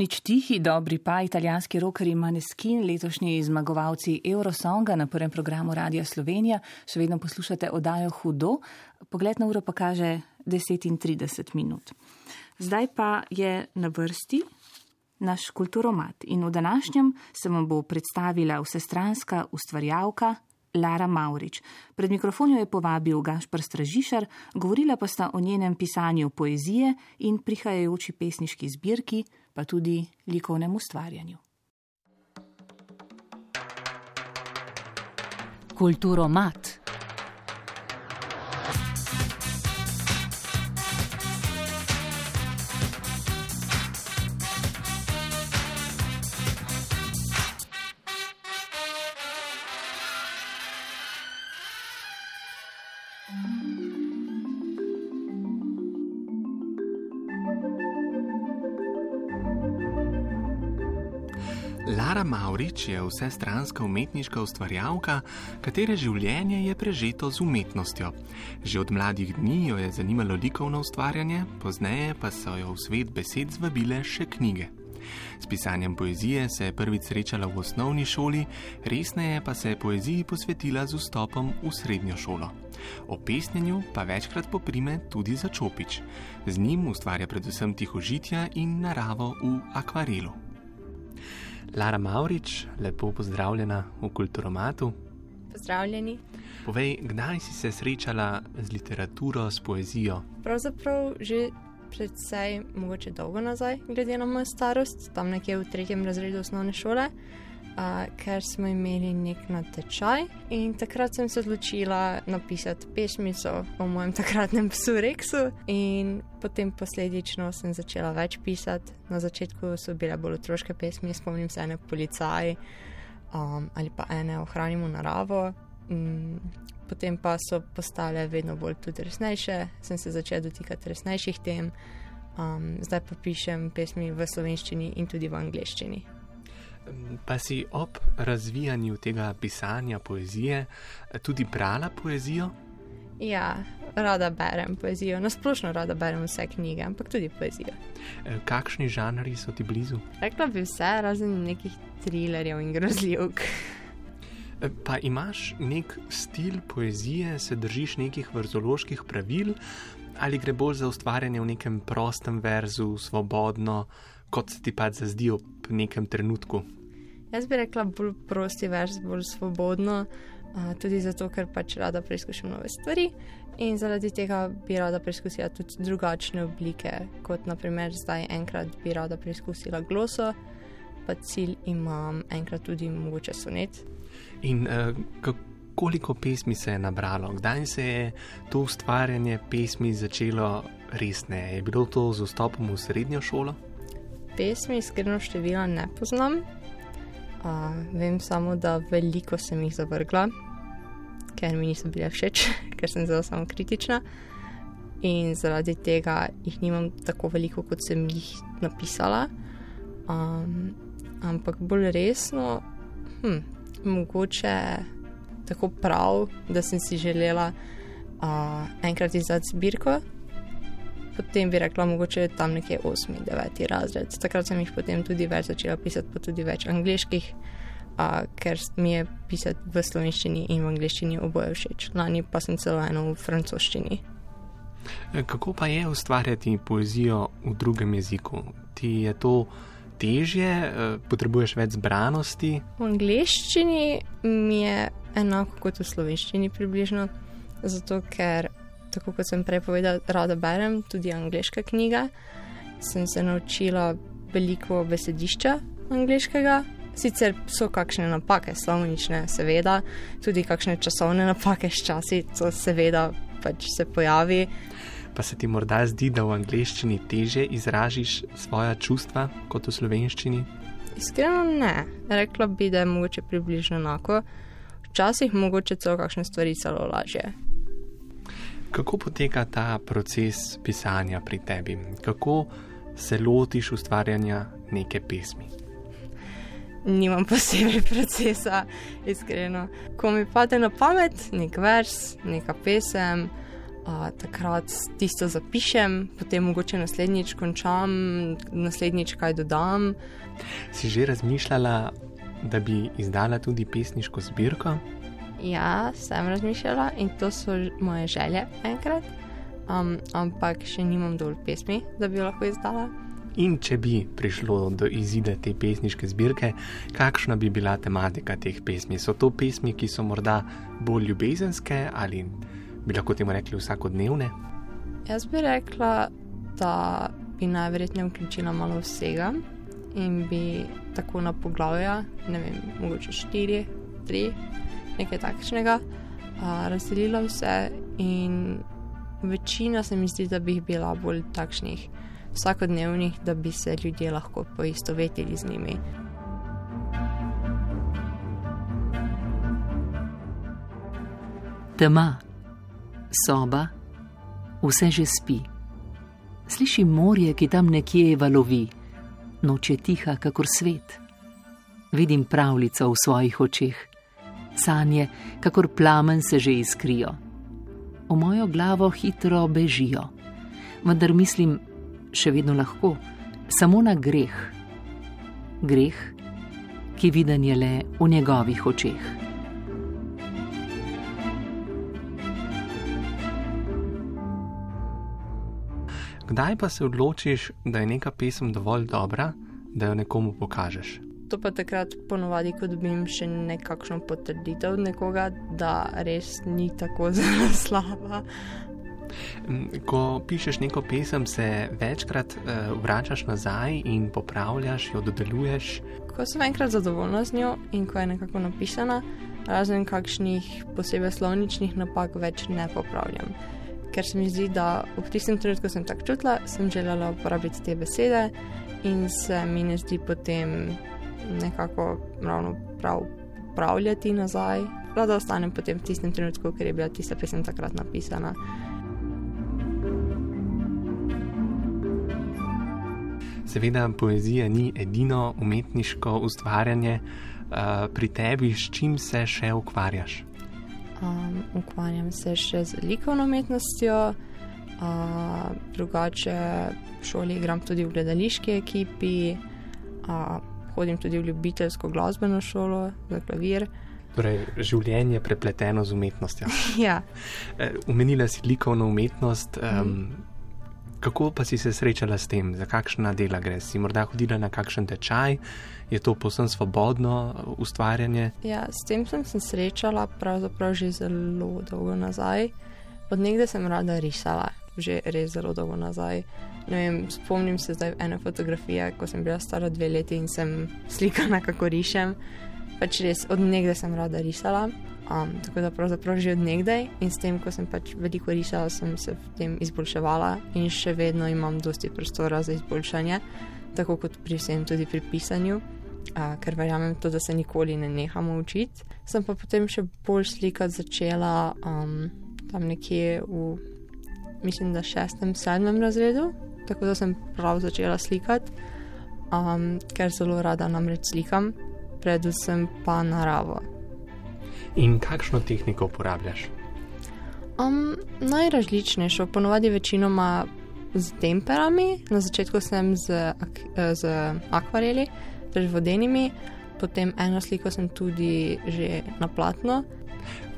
nič tihi, dobri pa italijanski rokeri Maneskin, letošnji zmagovalci Eurosonga na prvem programu Radia Slovenija, še vedno poslušate oddajo Hudo. Pogled na uro pa kaže 10 in 30 minut. Zdaj pa je na vrsti naš kulturomat in v današnjem se vam bo predstavila vsestranska ustvarjalka Lara Maurič. Pred mikrofon jo je povabil Gašpr Stražišar, govorila pa sta o njenem pisanju poezije in prihajajoči pesniški zbirki, pa tudi likovnem ustvarjanju. Kulturomat. Lara Maurič je vsestranska umetniška ustvarjalka, katere življenje je prežeto z umetnostjo. Že od mladih dni jo je zanimalo likovno ustvarjanje, pozneje pa so jo v svet besed zvabile še knjige. S pisanjem poezije se je prvič srečala v osnovni šoli, resneje pa se je poeziji posvetila z vstopom v srednjo šolo. O pesnjenju pa večkrat poprime tudi za čopič. Z njim ustvarja predvsem tihožitja in naravo v akvarelu. Lara Maurič, lepo pozdravljena v Kulturomatu. Pozdravljeni. Povej, kdaj si se srečala z literaturo, s poezijo? Pravzaprav že predvsej mogoče dolgo nazaj, glede na mojo starost, tam nekje v tretjem razredu osnovne šole, uh, ker smo imeli nek natečaj in takrat sem se odločila napisati pesmico o mojem takratnem psu Reksu in potem posledično sem začela več pisati. Na začetku so bile bolj otroške pesmi, spomnim se ene policaji um, ali pa ene ohranimo naravo. Mm, Potem pa so postale vedno bolj tudi resnejše, sem se začela dotikati resnejših tem, um, zdaj pa pišem pesmi v slovenščini in tudi v angleščini. Pa si ob razvijanju tega pisanja poezije tudi brala poezijo? Ja, rada berem poezijo, nasplošno rada berem vse knjige, ampak tudi poezijo. Eh, Kakšni žanri so ti blizu? Rekla bi vse, razen nekih trilerjev in grozljivk. Eh, Pa imaš nek stil poezije, se držiš nekih verzoloških pravil, ali gre bolj za ustvarjanje v nekem prostem verzu, svobodno, kot se ti pač zazdi ob nekem trenutku? Jaz bi rekla bolj prosti vers, bolj svobodno, uh, tudi zato, ker pač rada preizkušam nove stvari in zaradi tega bi rada preizkusila tudi drugačne oblike, kot naprimer zdaj enkrat bi rada preizkusila gloso, pa cilj imam enkrat tudi mogoče sonet. In uh, koliko pesmi se je nabralo? Kdaj se je to ustvarjanje pesmi začelo resneje? Je bilo to z vstopom v srednjo šolo? Pesmi iskreno števila ne poznam. Uh, vem samo, da veliko sem jih zavrgla, ker mi niso bile všeč, ker sem zelo samo kritična. In zaradi tega jih nimam tako veliko, kot sem jih napisala. Um, ampak bolj resno, hm, mogoče tako prav, da sem si želela uh, enkrat izdati zbirko. Potem bi rekla, mogoče tam nekje 8, 9 razred. Takrat sem jih potem tudi več začela pisati, pa tudi več angliških, uh, ker mi je pisati v slovenščini in v angliščini oboje všeč. Lani pa sem celo eno v francoščini. Kako pa je ustvarjati poezijo v drugem jeziku? Ti je to težje, eh, potrebuješ več zbranosti? V angliščini mi je enako kot v slovenščini približno, zato ker, tako kot sem prej povedala, rada berem tudi angliške knjige. Sem se naučila veliko besedišča angliškega. Sicer so kakšne napake, slovnične, seveda, tudi kakšne časovne napake, ščasi, to seveda pač se pojavi. Pa se ti morda zdi, da v angleščini teže izražiš svoja čustva kot v slovenščini? Iskreno ne, rekla bi, da je mogoče približno enako, včasih mogoče celo kakšne stvari celo lažje. Kako poteka ta proces pisanja pri tebi? Kako se lotiš ustvarjanja neke pesmi? Nimam posebej procesa, iskreno. Ko mi pade na pamet nek vers, neka pesem, a, takrat tisto zapišem, potem mogoče naslednjič končam, naslednjič kaj dodam. Si že razmišljala, da bi izdala tudi pesniško zbirko? Ja, sem razmišljala in to so moje želje enkrat, um, ampak še nimam dovolj pesmi, da bi jo lahko izdala. In če bi prišlo do izida te pesniške zbirke, kakšna bi bila tematika teh pesmi? So to pesmi, ki so morda bolj ljubezenske ali bi lahko temu rekli vsakodnevne? Jaz bi rekla, da bi najverjetneje vključila malo vsega in bi tako na poglavja, ne vem, mogoče štiri, tri, nekaj takšnega, a, razdelila vse in večina se mi zdi, da bi jih bila bolj takšnih vsakodnevnih, da bi se ljudje lahko poistovetili z njimi. Tema, soba, vse že spi. Sliši morje, ki tam nekje valovi, noč je tiha, kakor svet. Vidim pravljico v svojih očeh, sanje, kakor plamen se že iskrijo. V mojo glavo hitro bežijo, vendar mislim, še vedno lahko, samo na greh. Greh, ki viden je le v njegovih očeh. Kdaj pa se odločiš, da je neka pesem dovolj dobra, da jo nekomu pokažeš? To pa takrat ponovadi, ko dobim še nekakšno potrditev od nekoga, da res ni tako zelo slaba. Ko pišeš neko pesem, se večkrat uh, vračaš nazaj in popravljaš, jo dodeluješ. Ko sem enkrat zadovoljna z njo in ko je nekako napisana, razen kakšnih posebej slovničnih napak, več ne popravljam. Ker se mi zdi, da v tistem trenutku sem tako čutila, sem želela uporabiti te besede in se mi ne zdi potem nekako ravno prav popravljati nazaj. Rada ostanem potem v tistem trenutku, ker je bila tista pesem takrat napisana. Seveda, poezija ni edino umetniško ustvarjanje, pri tebi s čim se še ukvarjaš? Um, ukvarjam se še z likovno umetnostjo, uh, drugače v šoli igram tudi v gledališki ekipi, uh, hodim tudi v ljubiteljsko glasbeno šolo za klavir. Torej, življenje je prepleteno z umetnostjo. Ja. Eh, Omenila si likovno umetnost. Um, kako pa si se srečala s tem, za kakšna dela gre? Si morda hodila na kakšen tečaj, je to posebno svobodno ustvarjanje? Ja, s tem sem se srečala pravzaprav že zelo dolgo nazaj. Od nekdaj sem rada risala. Že res zelo dolgo nazaj. Ne Vem, spomnim se zdaj ene fotografije, ko sem bila stara dve leti in sem slikana, kako rišem. Pač res od nekdaj sem rada risala, um, tako da pravzaprav že od nekdaj in s tem, ko sem pač veliko risala, sem se v tem izboljševala in še vedno imam dosti prostora za izboljšanje, tako kot pri vsem tudi pri pisanju, uh, ker verjamem to, da se nikoli ne nehamo učiti. Sem pa potem še bolj slikati začela um, tam nekje v, mislim, da šestem, sedmem razredu, tako da sem prav začela slikati, um, ker zelo rada namreč slikam, predvsem pa naravo. In kakšno tehniko uporabljaš? Um, najrazličnejšo, ponovadi večinoma z temperami, na začetku sem z, ak, z akvareli, torej vodenimi, potem eno sliko sem tudi že na platno.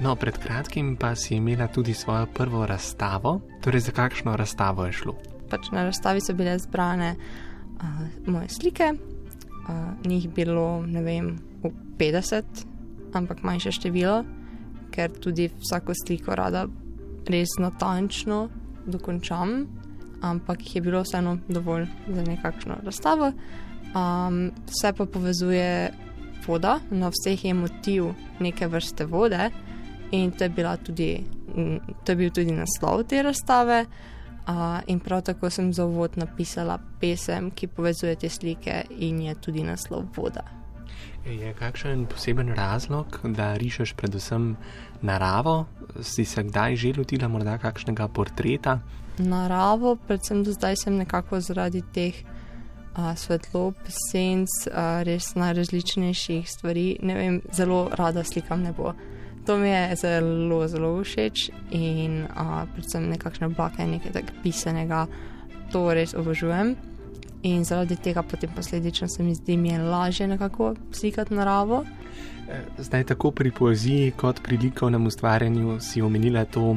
No, pred kratkim pa si imela tudi svojo prvo razstavo. Torej, za kakšno razstavo je šlo? Pač na razstavi so bile zbrane uh, moje slike, uh, njih bilo, ne vem, v 50, ampak manjše število, ker tudi vsako sliko rada res natančno dokončam, ampak jih je bilo vseeno dovolj za nekakšno razstavo. Um, vse pa povezuje voda, na vseh je motiv neke vrste vode, in to je, bila tudi, m, to je bil tudi naslov te razstave. Uh, in prav tako sem za uvod napisala pesem, ki povezuje te slike, in je tudi naslov voda. Je kakšen poseben razlog, da rišeš predvsem naravo? Si se kdaj že lotila morda kakšnega portreta? naravo, predvsem do zdaj sem nekako zaradi teh a, svetlob, senc, a, res najrazličnejših stvari. Ne vem, zelo rada slikam nebo. To mi je zelo, zelo všeč in a, predvsem nekakšne oblake, nekaj tak pisanega, to res obožujem. In zaradi tega potem posledično se mi zdi, mi je lažje nekako slikati naravo. Zdaj, tako pri poeziji, kot pri likovnem ustvarjanju, si omenila to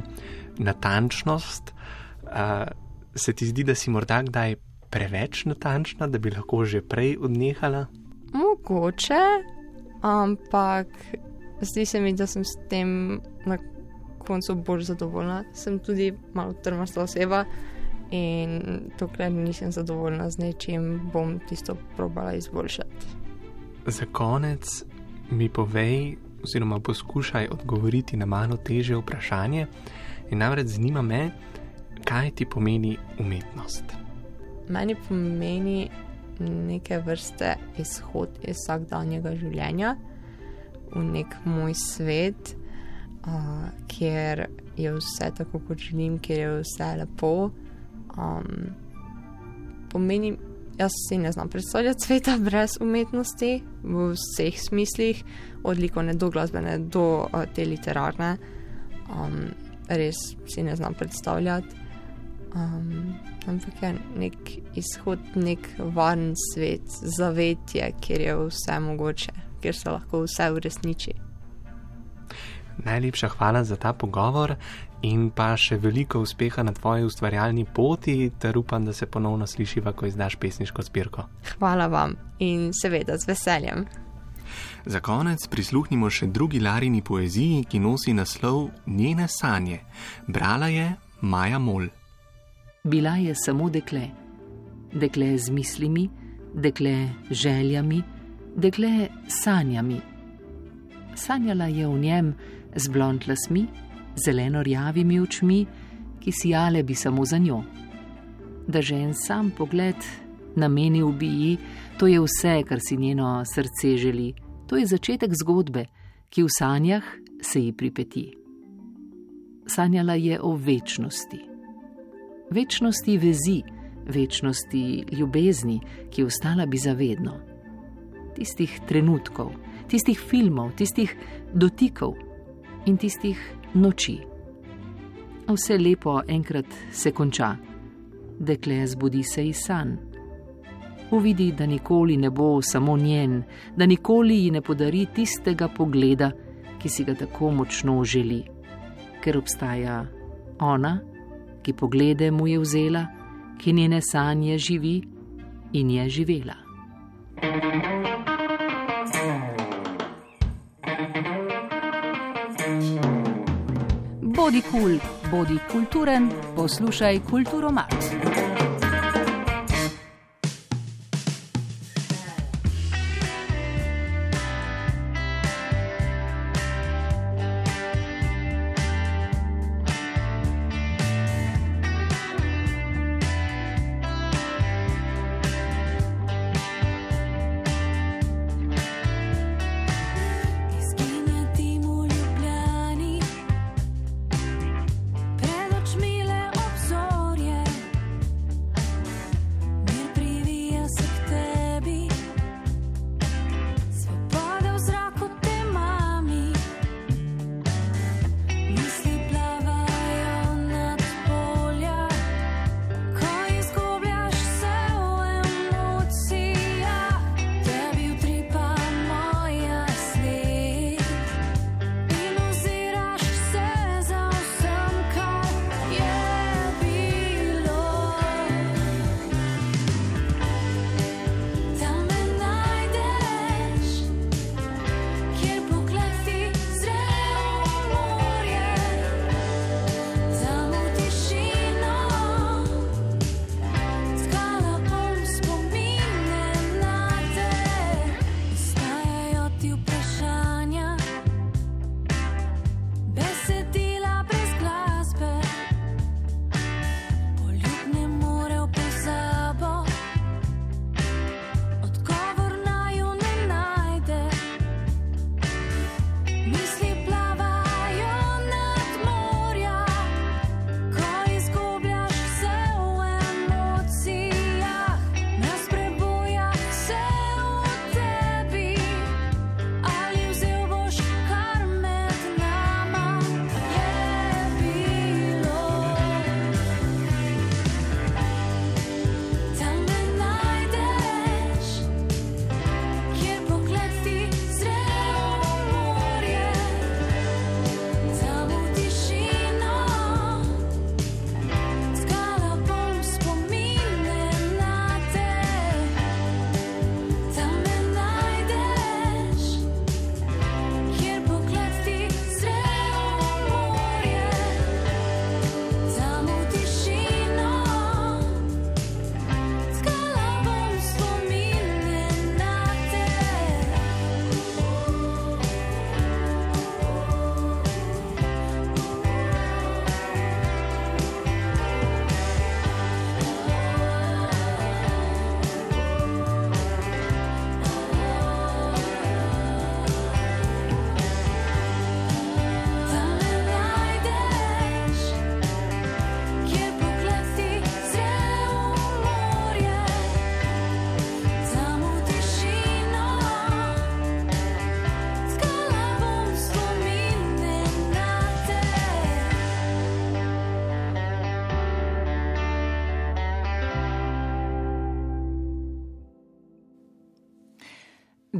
natančnost. Uh, se ti zdi, da si morda kdaj preveč natančna, da bi lahko že prej odnehala? Mogoče, ampak zdi se mi, da sem s tem na koncu bolj zadovoljna. Sem tudi malo trmasta oseba in dokler nisem zadovoljna z nečim, bom tisto probala izboljšati. Za konec mi povej, oziroma poskušaj odgovoriti na malo teže vprašanje. In namreč zanima me, kaj ti pomeni umetnost. Meni pomeni neke vrste izhod iz vsakdanjega življenja v nek moj svet, uh, kjer je vse tako, kot želim, kjer je vse lepo. Um, pomeni, jaz si ne znam predstavljati sveta brez umetnosti v vseh smislih, od likovne do glasbene do uh, te literarne. Um, res si ne znam predstavljati. Um, ampak je nek izhod, nek varen svet, zavetje, kjer je vse mogoče, kjer se lahko vse uresniči. Najlepša hvala za ta pogovor in pa še veliko uspeha na tvoji ustvarjalni poti, ter upam, da se ponovno slišiva, ko izdaš pesniško zbirko. Hvala vam in seveda z veseljem. Za konec prisluhnimo še drugi Larini poeziji, ki nosi naslov Njene sanje. Brala je Maja Mol. Bila je samo dekle. Dekle z mislimi, dekle z željami, dekle s sanjami. Sanjala je v njem z blond lasmi, zeleno rjavimi očmi, ki sijale bi samo za njo. Da že en sam pogled namenil bi ji, to je vse, kar si njeno srce želi. To je začetek zgodbe, ki v sanjah se ji pripeti. Sanjala je o večnosti. Večnosti vezi, večnosti ljubezni, ki ostala bi zavedno. Tistih trenutkov, tistih filmov, tistih dotikov in tistih noči. Vse lepo enkrat se konča, dekle zbudi se iz sanj. Uvidi, da nikoli ne bo samo njen, da nikoli ji ne podari tistega pogleda, ki si ga tako močno želi, ker obstaja ona, ki poglede mu je vzela, ki njene sanje živi in je živela. Bodi kul, cool, bodi kulturen, poslušaj kulturo mat.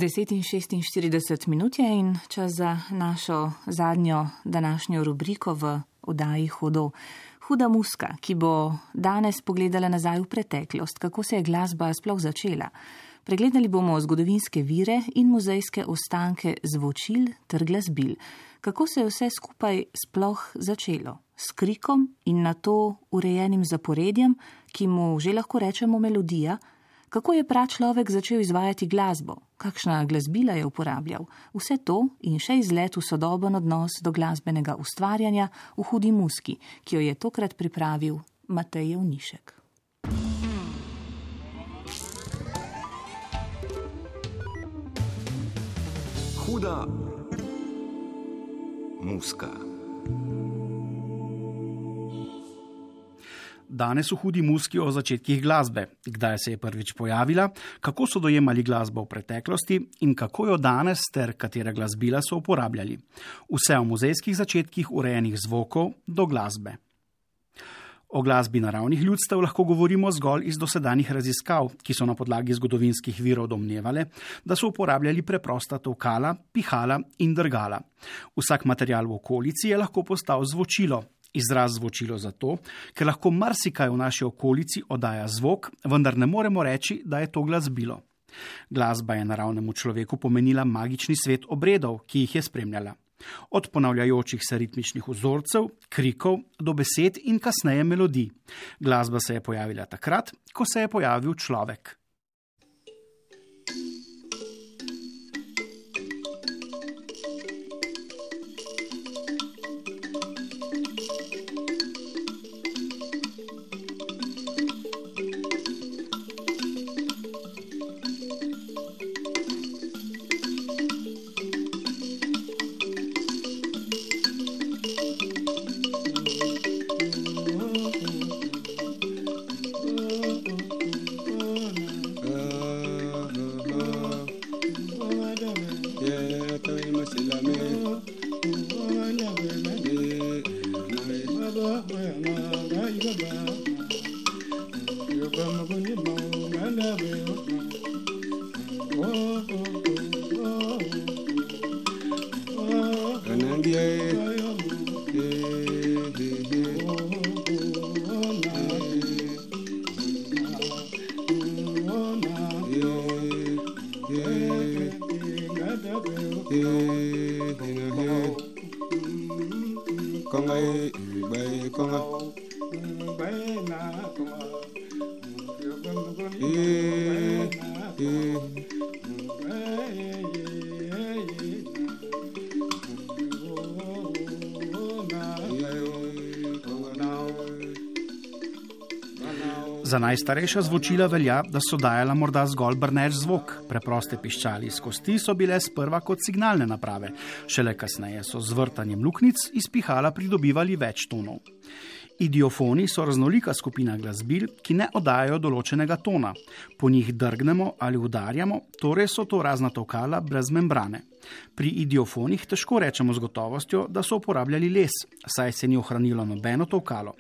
10 in 46 minut je in čas za našo zadnjo današnjo rubriko v oddaji Hudo. Huda muska, ki bo danes pogledala nazaj v preteklost, kako se je glasba sploh začela. Pregledali bomo zgodovinske vire in muzejske ostanke zvočil ter glasbil, kako se je vse skupaj sploh začelo. S krikom in na to urejenim zaporedjem, ki mu že lahko rečemo melodija, kako je prav človek začel izvajati glasbo, kakšna glasbila je uporabljal. Vse to in še izlet v sodoben odnos do glasbenega ustvarjanja v hudi muski, ki jo je tokrat pripravil Matej Jevnišek. Huda muska. Danes v hudi muski o začetkih glasbe, kdaj se je prvič pojavila, kako so dojemali glasbo v preteklosti in kako jo danes ter katera glasbila so uporabljali. Vse o muzejskih začetkih urejenih zvokov do glasbe. O glasbi naravnih ljudstev lahko govorimo zgolj iz dosedanjih raziskav, ki so na podlagi zgodovinskih virov domnevale, da so uporabljali preprosta tovkala, pihala in drgala. Vsak material v okolici je lahko postal zvočilo. Izraz zvočilo zato, ker lahko marsikaj v naši okolici oddaja zvok, vendar ne moremo reči, da je to glasbilo. Glasba je naravnemu človeku pomenila magični svet obredov, ki jih je spremljala. Od ponavljajočih se ritmičnih vzorcev, krikov do besed in kasneje melodij. Glasba se je pojavila takrat, ko se je pojavil človek. Anandia. Za najstarejša zvočila velja, da so dajala morda zgolj brneč zvok. Preproste piščali iz kosti so bile sprva kot signalne naprave, šele kasneje so z vrtanjem luknjic iz pihala pridobivali več tonov. Idiofoni so raznolika skupina glasbil, ki ne oddajajo določenega tona. Po njih drgnemo ali udarjamo, torej so to razna tokala brez membrane. Pri idiofonih težko rečemo z gotovostjo, da so uporabljali les, saj se ni ohranilo nobeno tokalo.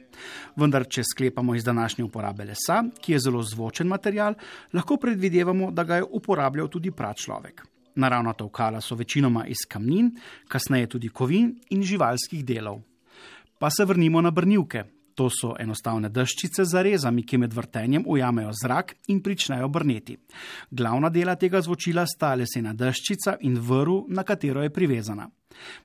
Vendar, če sklepamo iz današnje uporabe lesa, ki je zelo zvočen material, lahko predvidevamo, da ga je uporabljal tudi pračlovek. Naravna tokala so večinoma iz kamnin, kasneje tudi kovin in živalskih delov. Pa se vrnimo na brnilke. To so enostavne deščice z rezami, ki med vrtenjem ujamejo zrak in pričnejo brneti. Glavna dela tega zvočila sta lesena deščica in vrv, na katero je privezana.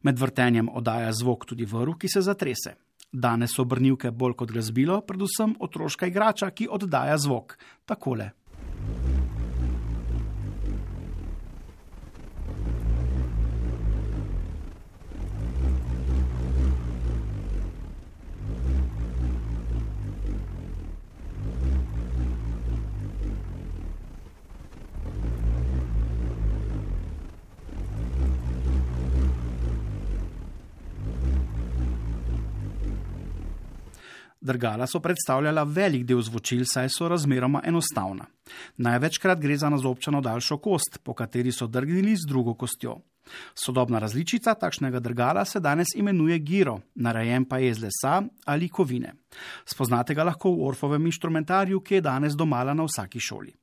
Med vrtenjem oddaja zvok tudi vrv, ki se zatrese. Danes so brnilke bolj kot glasbilo, predvsem otroška igrača, ki oddaja zvok. Takole. Drgala so predstavljala velik del zvočil, saj so razmeroma enostavna. Največkrat gre za nazobčano daljšo kost, po kateri so drgnili z drugo kostjo. Sodobna različica takšnega drgala se danes imenuje giro, narejen pa je iz lesa ali kovine. Spoznate ga lahko v orfovem inštrumentarju, ki je danes domala na vsaki šoli.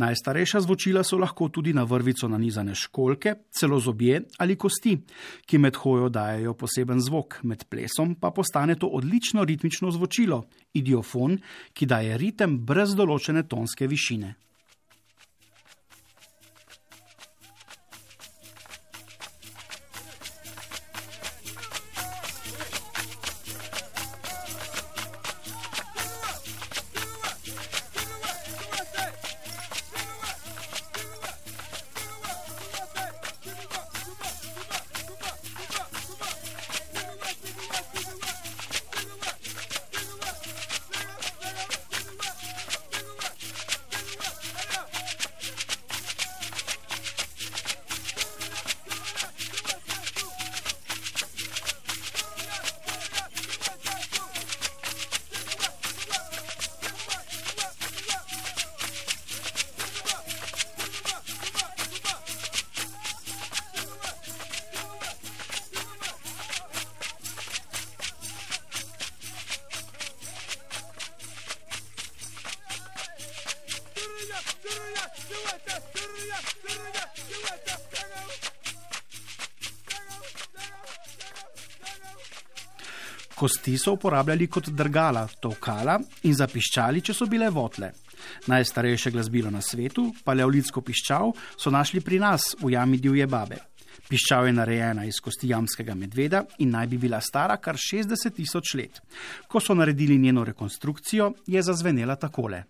Najstarejša zvočila so lahko tudi na vrvico nanizane školke, celo zobje ali kosti, ki med hojo dajo poseben zvok, med plesom pa postane to odlično ritmično zvočilo, idiofon, ki daje ritem brez določene tonske višine. Kosti so uporabljali kot drgala, tokala in zapiščali, če so bile votle. Najstarejše glasbilo na svetu, paleolitsko piščal, so našli pri nas v jami divje babe. Piščal je narejena iz kosti jamskega medveda in naj bi bila stara kar 60 tisoč let. Ko so naredili njeno rekonstrukcijo, je zazvenela takole.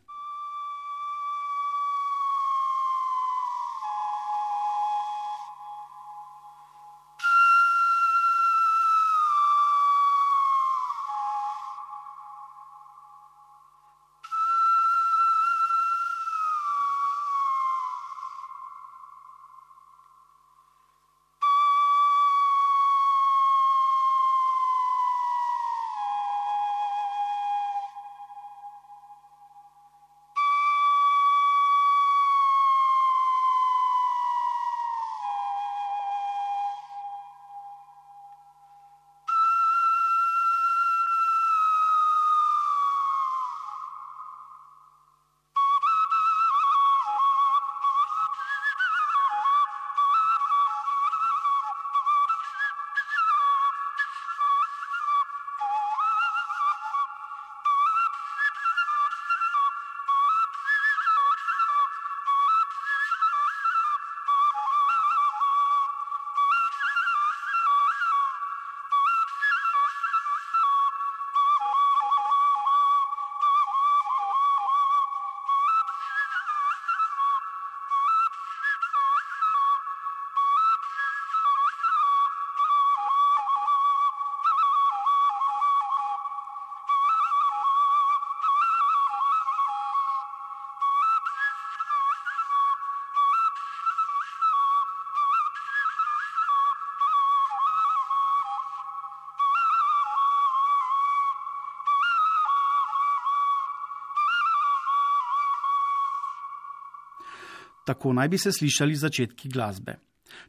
Tako naj bi se slišali začetki glasbe.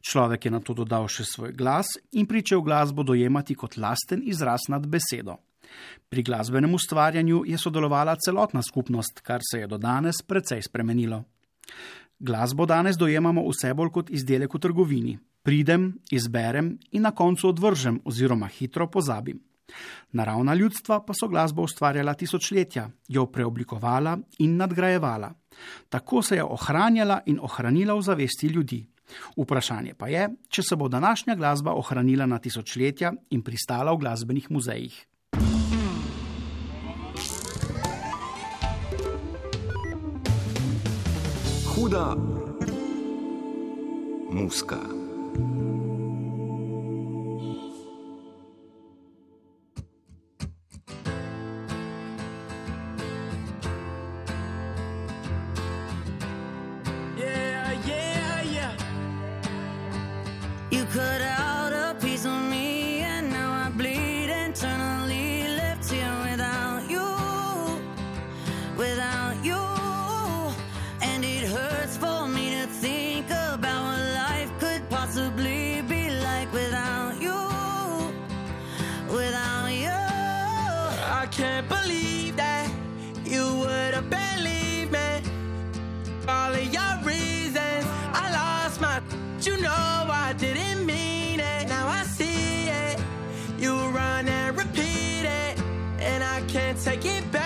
Človek je na to dodal še svoj glas in pričel glasbo dojemati kot lasten izraz nad besedo. Pri glasbenem ustvarjanju je sodelovala celotna skupnost, kar se je do danes precej spremenilo. Glasbo danes dojemamo vse bolj kot izdelek v trgovini. Pridem, izberem in na koncu odvržem oziroma hitro pozabim. Naravna ljudstva pa so glasbo ustvarjala tisočletja, jo preoblikovala in nadgrajevala. Tako se je ohranjala in ohranila v zavesti ljudi. Vprašanje pa je, če se bo današnja glasba ohranila na tisočletja in pristala v glasbenih muzejih. Huda muska. Take it back.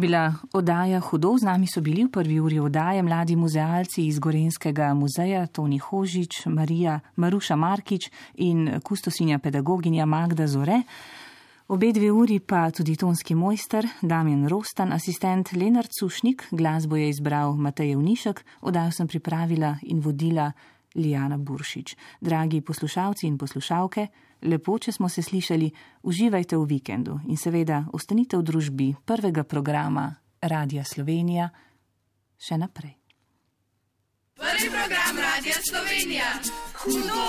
Bila oddaja Hudo, z nami so bili v prvi uri oddaje mladi muzealci iz Gorenskega muzeja Toni Hožič, Marija Maruša Markič in kustosinja pedagoginja Magda Zore. Obe dve uri pa tudi tonski mojster Damien Rostan, asistent Lenard Sušnik, glasbo je izbral Matej Vnišek, oddajo sem pripravila in vodila Lijana Buršič. Dragi poslušalci in poslušalke, Lepo, če smo se slišali, uživajte v vikendu in seveda ostanite v družbi prvega programa Radia Slovenija še naprej. Prvi program Radia Slovenija, hudo!